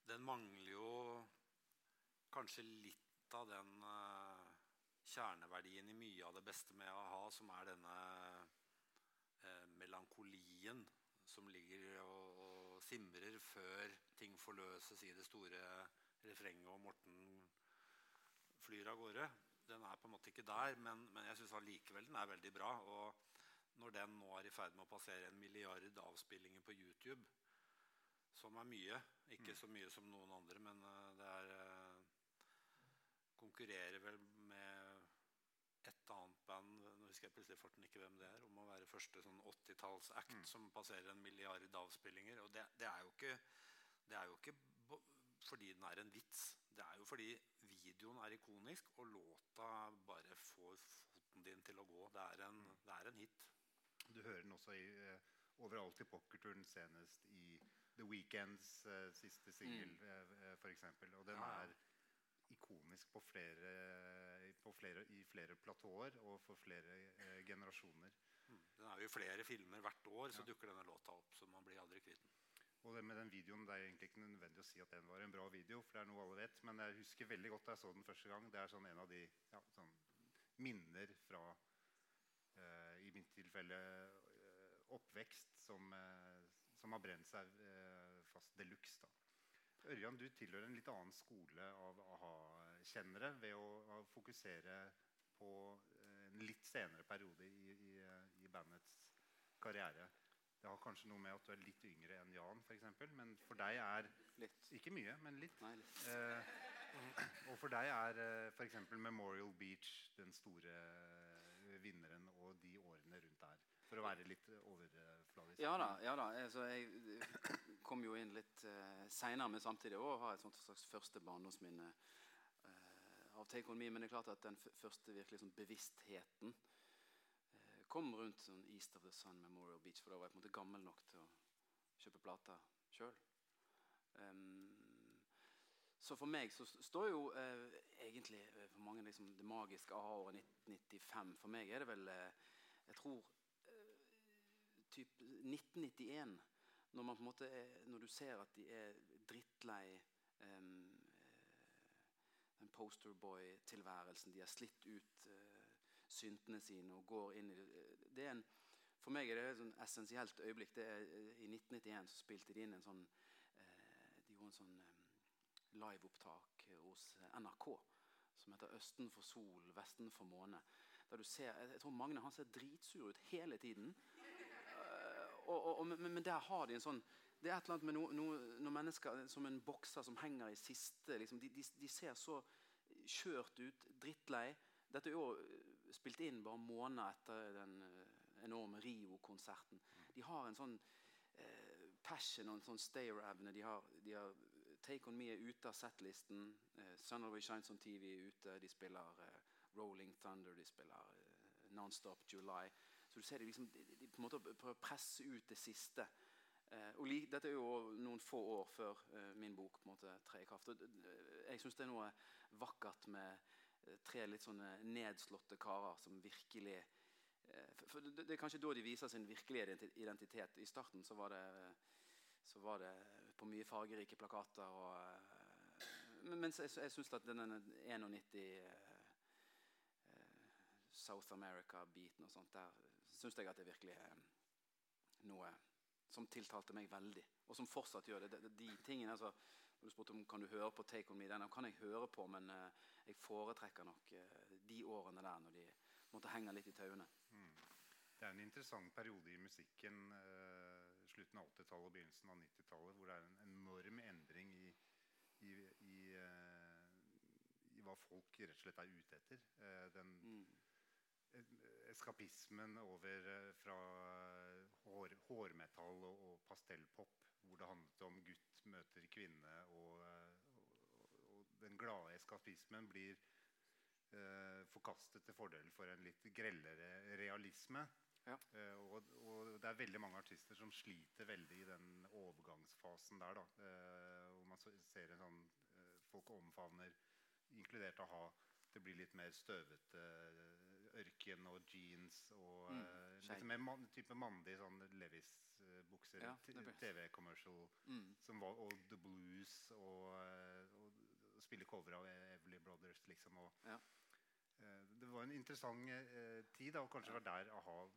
den mangler jo kanskje litt av den uh, kjerneverdien i mye av det beste med a-ha, som er denne uh, melankolien som ligger og, og, simrer før ting forløses i det store refrenget, og Morten flyr av gårde. Den er på en måte ikke der, men, men jeg syns allikevel den er veldig bra. og når den nå er i ferd med å passere en milliard avspillinger på YouTube, som er mye Ikke mm. så mye som noen andre, men uh, det er uh, Konkurrerer vel med et annet band Nå husker jeg plutselig farten ikke hvem det er. Om å være første sånn 80-tallsact mm. som passerer en milliard avspillinger. Og det, det, er jo ikke, det er jo ikke fordi den er en vits. Det er jo fordi videoen er ikonisk, og låta bare får foten din til å gå. Det er en, mm. det er en hit. Du hører den også i, uh, overalt i pokerturen, senest i The Weekends uh, siste singel, mm. uh, f.eks. Og den ja. er ikonisk på flere, på flere, i flere platåer og for flere generasjoner. Mm. Den er jo i flere filmer hvert år, så ja. dukker denne låta opp. så man blir aldri kvitt den. Og det med den videoen, det er egentlig ikke nødvendig å si at den var en bra video, for det er noe alle vet, men jeg husker veldig godt da jeg så den første gang. Det er sånn en av de ja, sånn minner fra Eh, i mitt tilfelle eh, oppvekst som, eh, som har brent seg fast de luxe. Ørjan, du tilhører en litt annen skole av a-ha-kjennere ved å, fokusere på en litt senere periode i, i, i, bandets karriere. Det har kanskje noe med at du er litt yngre enn Jan, eksempel, men for deg er litt. Ikke mye, men litt. Nei, litt. Eh, og for deg er eh, f.eks. Memorial Beach den store vinneren og de årene rundt der. For å være litt overfladisk. Ja da. ja da. Altså, jeg kom jo inn litt uh, seinere, men samtidig òg har et sånt slags første barndomsminne uh, av Take On Me. Men det er klart at den første virkelig sånn bevisstheten eh, kom rundt sånn East of the Sun Memorial Beach. For da var jeg på en måte gammel nok til å kjøpe plater sjøl. Så for meg så står jo eh, egentlig eh, for mange liksom, det magiske aha-året 1995. For meg er det vel eh, Jeg tror eh, typ 1991. Når, man på en måte er, når du ser at de er drittlei um, posterboy-tilværelsen. De har slitt ut uh, syntene sine og går inn i det. En, for meg er det et sånn essensielt øyeblikk. Det er, I 1991 så spilte de inn en sånn uh, De gjorde en sånn liveopptak hos NRK som heter 'Østen for sol, vesten for måne'. Der du ser, jeg tror Magne han ser dritsur ut hele tiden. Uh, og, og, men, men, der har de en sånn Det er et eller annet med noen no, no mennesker som en bokser som henger i siste liksom, de, de, de, ser så kjørt ut, drittlei. Dette er jo eh, spilt inn bare måneder etter den uh, enorme Rio-konserten. De har en sånn eh, passion og en sånn stayer-evne. De, de har Take On Me er ute av settlisten. Eh, Sun Always Shines on TV er ute. De spiller eh, Rolling Thunder, de spiller eh, Nonstop July. Så du ser de, liksom, de, de på en måte prøver å presse ut det siste. Li, dette er jo noen få år før min bok på trer i kraft. Og, jeg syns det er noe vakkert med tre litt sånne nedslåtte karer som virkelig eh, for, det, er kanskje da de viser sin virkelige identitet. I starten så var det, så var det på mye fargerike plakater. Og, eh, men, jeg, jeg syns at denne 91 eh, eh, South America-biten og sånt, der syns jeg at det virkelig er noe som tiltalte meg veldig. Og som fortsatt gjør det. De, de tingene, altså, når du spurte om kan du høre på Take On Me, den kan jeg høre på, men uh, jeg foretrekker nok uh, de årene der når de måtte henge litt i tauene. Det er en interessant periode i musikken, uh, slutten av 80-tallet og begynnelsen av 90-tallet, hvor det er en enorm endring i, i, i, i hva folk rett og slett er ute etter. Den Mm. eskapismen over fra hår, hårmetall og, og pastellpop, hvor det handlet om gutt møter kvinne, og, og, og den glade eskapismen blir eh, forkastet til fordel for en litt grellere realisme. Ja. Eh, og, det er veldig mange artister som sliter veldig i den overgangsfasen der. Da, eh, hvor man ser en sånn eh, Folk omfavner, inkludert a-ha. Det blir litt mer støvete ørken og jeans og Mm, eh, litt mer man, type mandig sånn Levis-bukser. Ja, TV-commercial Mm. som var, og The Blues og, eh, og, og spille cover av Everly Brothers, liksom. Og, Ja. eh, det var en interessant eh, tid, da, og kanskje var der a-ha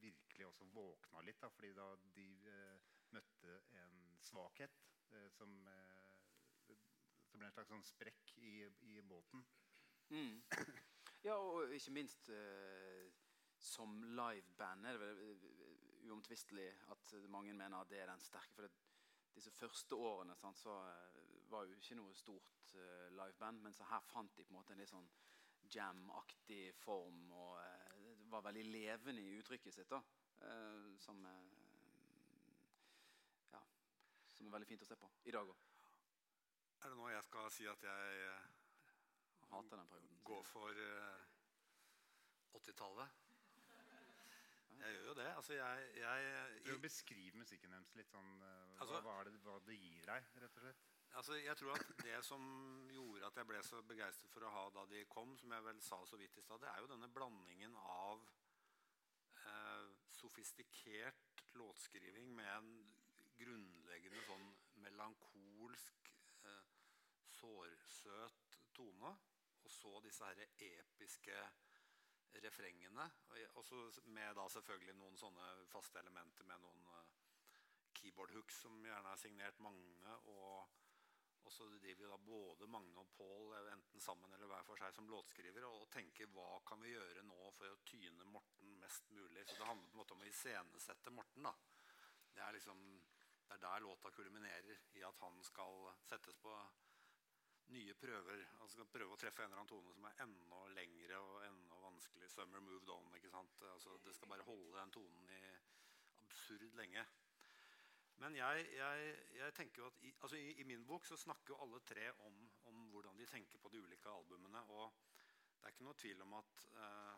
virkelig også våkna litt. Da, fordi da de eh, møtte en svakhet eh, som det ble en slags sånn sprekk i, i båten. Mm. Ja, og ikke minst eh, som liveband er det eh, uomtvistelig at mange mener at det er den sterke. For det, disse første årene sant, så eh, var jo ikke noe stort eh, liveband, men så her fant de på en måte en litt sånn jam-aktig form. Og eh, det var veldig levende i uttrykket sitt, da. eh, som, ja, som er veldig fint å se på i dag òg. Er det nå jeg skal si at jeg Hater den perioden. Gå for uh, 80-tallet? Jeg gjør jo det. Altså, jeg, jeg, jeg Beskriv musikken deres litt. sånn, uh, Altså- hva, er det, hva det gir deg, rett og slett. Altså, jeg tror at Det som gjorde at jeg ble så begeistret for å ha da de kom, som jeg vel sa så vidt i stad, det er jo denne blandingen av eh, sofistikert låtskriving med en grunnleggende sånn melankolsk, eh, sårsøt tone, så disse her episke refrengene. Og så med da selvfølgelig noen sånne faste elementer med noen keyboardhooks keyboard hooks som gjerne er signert Magne. Og, og så driver da både Magne og Paul eh, enten sammen eller hver for seg som låtskrivere og tenker hva kan vi gjøre nå for å tyne Morten mest mulig. Så det handler på en måte om å iscenesette Morten. da. Det er liksom, det er der låta kulminerer, i at han skal settes på nye prøver. Han skal prøve å treffe en eller annen tone som er enda lengre og enda vanskelig. 'Summer moved on'. ikke sant? Altså, det skal bare holde den tonen i absurd lenge. Men jeg, jeg, jeg tenker jo at i, altså i, i min bok så snakker jo alle tre om, om hvordan de tenker på de ulike albumene. Og det er ikke noe tvil om at eh,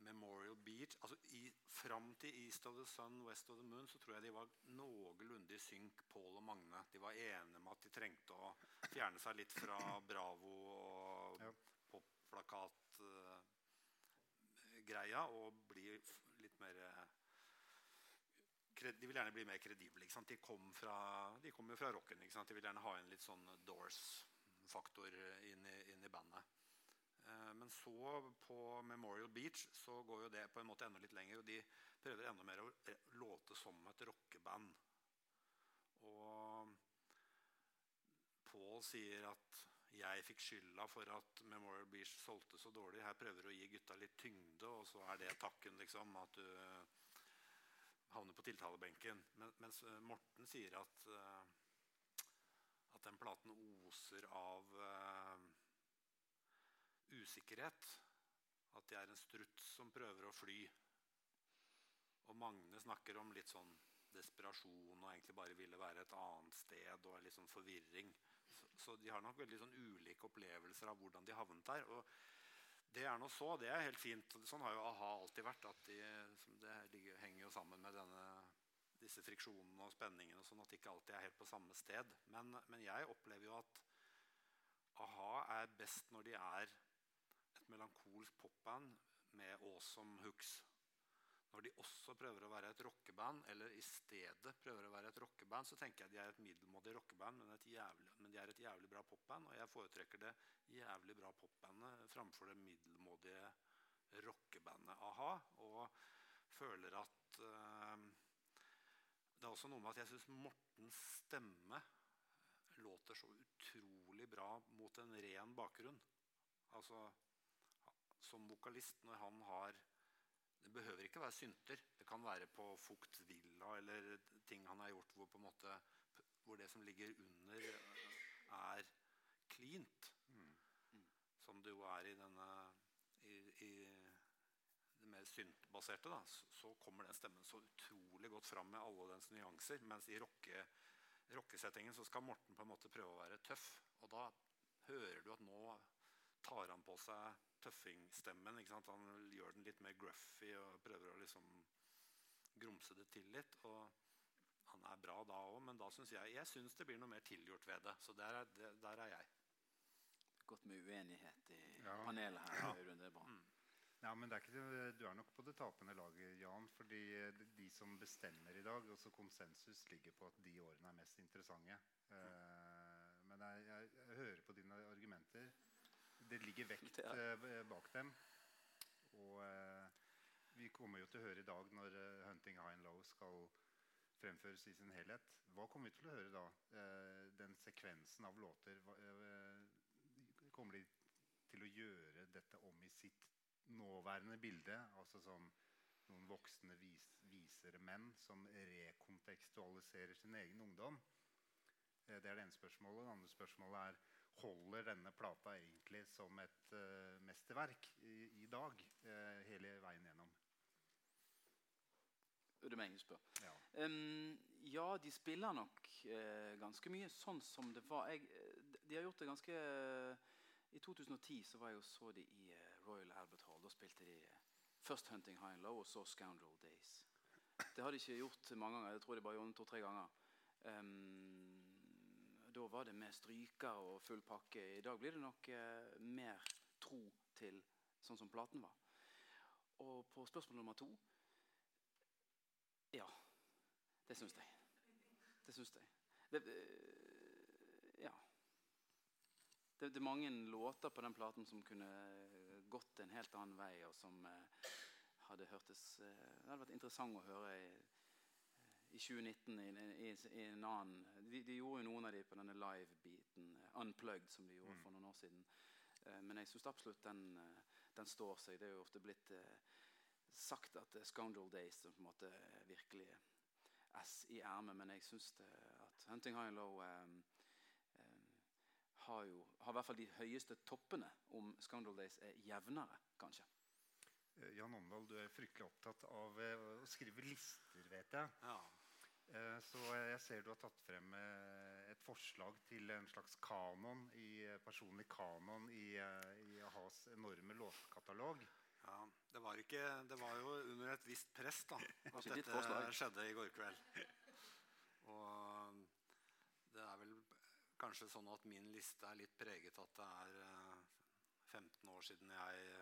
Memorial Beach altså i, Fram til East of the Sun, West of the Moon så tror jeg de var noenlunde i synk, Paul og Magne. De var enige med at de trengte å fjerne seg litt fra Bravo og Ja. popplakatgreia og bli litt mer De vil gjerne bli mer kredible. De kom, fra, de kom jo fra rocken. De vil gjerne ha en litt sånn Doors-faktor inn, inn i bandet. Eh, Men så på Memorial Beach så går jo det på en måte enda litt lenger. Og de prøver enda mer å låte som et rockeband. Og Paul sier at jeg fikk skylda for at Memorial Beach solgte så dårlig. Her prøver du å gi gutta litt tyngde, og så er det takken, liksom. At du eh, havner på tiltalebenken. Mens eh, Morten sier at, at den platen oser av usikkerhet. At det er en struts som prøver å fly. Og Magne snakker om litt sånn desperasjon og egentlig bare ville være et annet sted og litt sånn forvirring. Så, så de har nok veldig sånn ulike opplevelser av hvordan de havnet der. Og det er nå så, det er helt fint. Sånn har jo a-ha alltid vært. at de, det ligger, henger jo sammen med denne, disse friksjonene og spenningene, sånn at de ikke alltid er helt på samme sted. Men, men jeg opplever jo at a-ha er best når de er melankolsk popband med awesome hooks. Når de også prøver å være et rockeband, eller i stedet prøver å være et rockeband, så tenker jeg de er et middelmådig rockeband, men, jævlig, men, de er et jævlig bra popband. Og jeg foretrekker det jævlig bra popbandet framfor det middelmådige rockebandet a-ha. Og føler at uh, Det er også noe med at jeg syns Mortens stemme låter så utrolig bra mot en ren bakgrunn. Altså som vokalist, når han har det behøver ikke være synter. Det kan være på Fugt villa eller ting han har gjort hvor, måte, hvor det som ligger under, er cleant. Mm. Mm. Som det jo er i denne i, i det mer syntbaserte. Da, så kommer den stemmen så utrolig godt fram med alle dens nyanser. Mens i rocke, rockesettingen så skal Morten på en måte prøve å være tøff. Og da hører du at nå tar han på seg tøffingstemmen. Han gjør den litt mer gruffy og prøver å liksom grumse det til litt. Og han er bra da òg, men da syns jeg Jeg synes det blir noe mer tilgjort ved det. Så der er, der er jeg. Godt med uenighet i ja. panelet her. Ja. Det er bra. Mm. Ja, men er ikke, Du er nok på det tapende laget, Jan. fordi de som bestemmer i dag, også konsensus, ligger på at de årene er mest interessante. Uh, men jeg, jeg, jeg hører på dine argumenter det ligger vekt uh, bak dem. Og uh, vi kommer jo til å høre i dag når uh, 'Hunting High and Low' skal fremføres i sin helhet. Hva kommer vi til å høre da? den sekvensen av låter Kommer de til å gjøre dette om i sitt nåværende bilde? Altså som noen voksne vis visere menn som rekontekstualiserer sin egen ungdom? det er det ene spørsmålet. Det andre spørsmålet er holder denne plata egentlig som et uh, mesterverk i, i dag, uh, hele veien gjennom? Det meg du spør. Ja. Um, ja, de spiller nok uh, ganske mye sånn som det var. Jeg, de har gjort det ganske I 2010 så var jeg og så de i Royal Albert Hall. Da spilte de først 'Hunting High and Low' og så 'Scoundrel Days'. Det har de ikke gjort mange ganger. Jeg tror de bare gjorde to-tre ganger. Um, da var det med stryker og full pakke. I dag blir det nok eh, mer tro til sånn som platen var. Og på spørsmål nummer to Ja, det syns jeg. Det syns jeg. Det, eh, ja. Det, er mange låter på den platen som kunne gått en helt annen vei, og som eh, hadde hørtes eh, Det hadde vært interessant å høre i i 2019 i, i, i en annen de, de, gjorde jo noen av de på denne live-biten, uh, Unplugged, som de gjorde mm. for noen år siden. Uh, men jeg syns absolutt den, uh, den, står seg. Det er jo ofte blitt sagt at det er Scoundrel Days som på en måte virkelig S i ermet, men jeg syns at Hunting High and Low um, um, har jo har i hvert fall de høyeste toppene, om Scoundrel Days er jevnere, kanskje. Jan Omdal, du er fryktelig opptatt av å skrive lister, vet jeg. Ja. Eh, så jeg ser du har tatt frem eh, et forslag til en slags kanon i, eh, personlig kanon i, i a-has enorme låtkatalog. Ja, det var, ikke, det var jo under et visst press da, at dette skjedde i går kveld. Og det er vel kanskje sånn at min liste er litt preget at det er 15 år siden jeg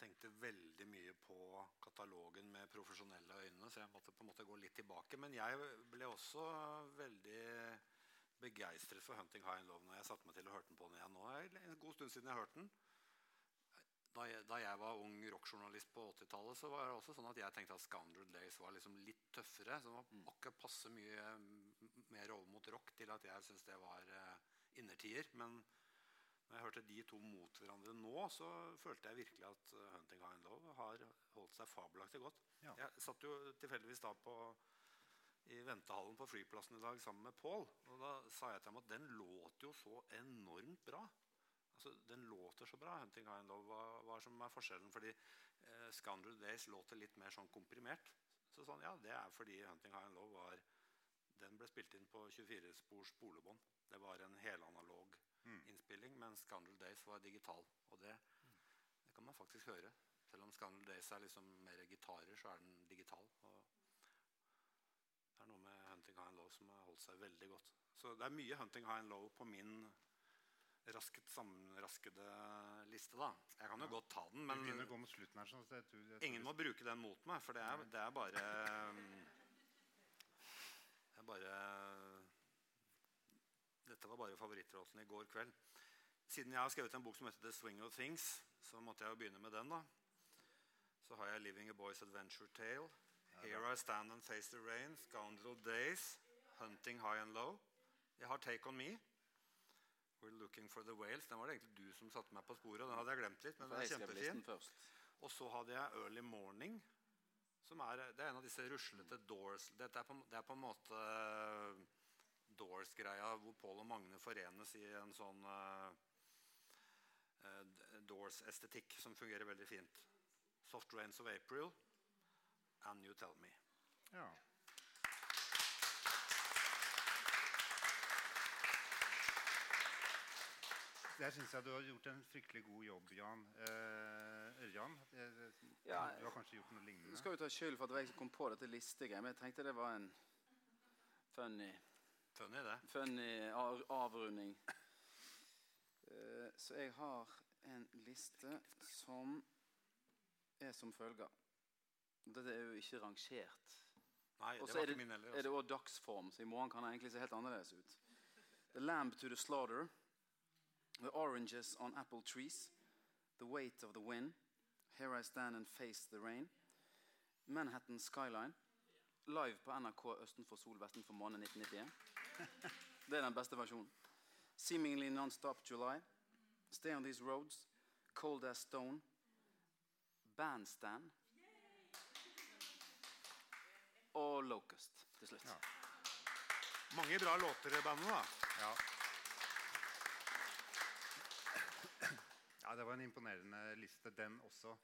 tenkte veldig mye på katalogen med profesjonelle øyne, så jeg måtte på en måte gå litt tilbake. Men jeg ble også veldig begeistret for 'Hunting High and Love' når jeg satte meg til og hørte den på den igjen nå. En god stund siden jeg hørte den. Da jeg, da jeg var ung rockjournalist på 80-tallet, så var det også sånn at jeg tenkte at 'Scoundrel Days' var liksom litt tøffere. Så det var mm. akkurat passe mye mer over mot rock til at jeg syntes det var uh, innertier. Men når jeg hørte de to mot hverandre nå, så følte jeg virkelig at uh, 'Hunting High and Love' har holdt seg fabelaktig godt. Ja. Jeg satt jo tilfeldigvis da på, i ventehallen på flyplassen i dag sammen med Paul. Og da sa jeg til ham at den låter jo så enormt bra. Altså, Den låter så bra. 'Hunting High and Love' hva, hva som er forskjellen? Fordi eh, 'Scoundrel Days' låter litt mer sånn komprimert. Så sånn, ja, Det er fordi 'Hunting High and Love' var den ble spilt inn på 24 spors spolebånd. Det var en helanalog. Innspilling, mens 'Scandal Days' var digital. Og det, mm. det, kan man faktisk høre. Selv om 'Scandal Days' er liksom mer gitarer, så er den digital. Det er noe med 'Hunting High and Low' som har holdt seg veldig godt. Så det er mye 'Hunting High and Low' på min rasket sammenraskede liste, da. Jeg kan jo godt ta den, men her. sånn jeg tror, jeg tror ingen må bruke den mot meg, for det er, det er bare Det er bare Dette var bare favorittlåten i går kveld. Siden jeg har skrevet en bok som heter 'The Swing of Things', så måtte jeg jo begynne med den. da. Så har jeg 'Living a Boy's Adventure Tale', 'Here I Stand and Face the Rain', 'Scoundrel Days', 'Hunting High and Low'. Jeg har 'Take On Me'. 'We're Looking for the Whales'. Den var det egentlig du som satte meg på sporet. Den hadde jeg glemt litt, men den er kjempefin. Og så hadde jeg Early Morning. Som er, det er en av disse ruslete Doors Dette er på, Det er på en måte Doors-greia hvor Paul og Magne forenes i en sånn eh, Doors-estetikk som fungerer veldig fint. Soft Rains of April and You Tell Me. Ja. Der syns jeg du har gjort en fryktelig god jobb, Jan. Eh, Ørjan, eh, Ja, du har kanskje gjort noe Du lignende? skal jo ta skyld for at det var jeg som kom på dette listegreiet, men jeg tenkte det var en funny, Funny, det. funny avrunding. Eh, Så jeg har en liste som er som følger. Dette er jo ikke rangert. Nei, Og det var ikke min heller. er det òg dagsform, så i morgen kan det egentlig se helt annerledes ut. The lamb to the slaughter. The oranges on apple trees. The weight of the wind. Here I stand and face the rain. Manhattan skyline. Live på NRK Østenfor sol, vestenfor måne 1991. Det er den beste versjonen. Seemingly non-stop July. Stay on these roads. Cold as stone. Bandstand. Og Locust til slutt. Ja. Mange bra låter i bandet, da. Ja. ja, det var en imponerende liste, den også.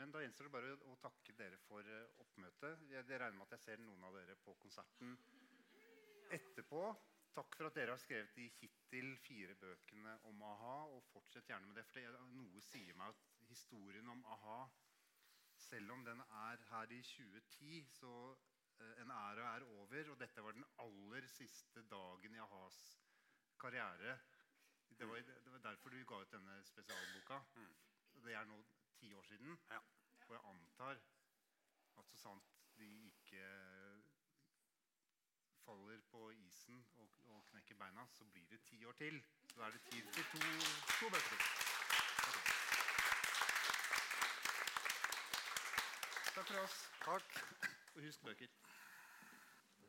Men da gjenstår det bare å takke dere for eh, oppmøtet. Jeg, jeg regner med at jeg ser noen av dere på konserten etterpå. Takk for at dere har skrevet de hittil fire bøkene om a-ha. Og fortsett gjerne med det, for det noe sier meg at historien om a-ha, selv om den er her i 2010, så eh, en æra er over. Og dette var den aller siste dagen i a-has karriere. Det var, det var derfor du ga ut denne spesialboka. Det er nå ti år siden. Ja. Og jeg antar at så sant de ikke faller på isen og, og knekker beina, så blir det ti år til. Så er det tid til to, to bøker til. Takk for oss. Takk. Og husk bøker.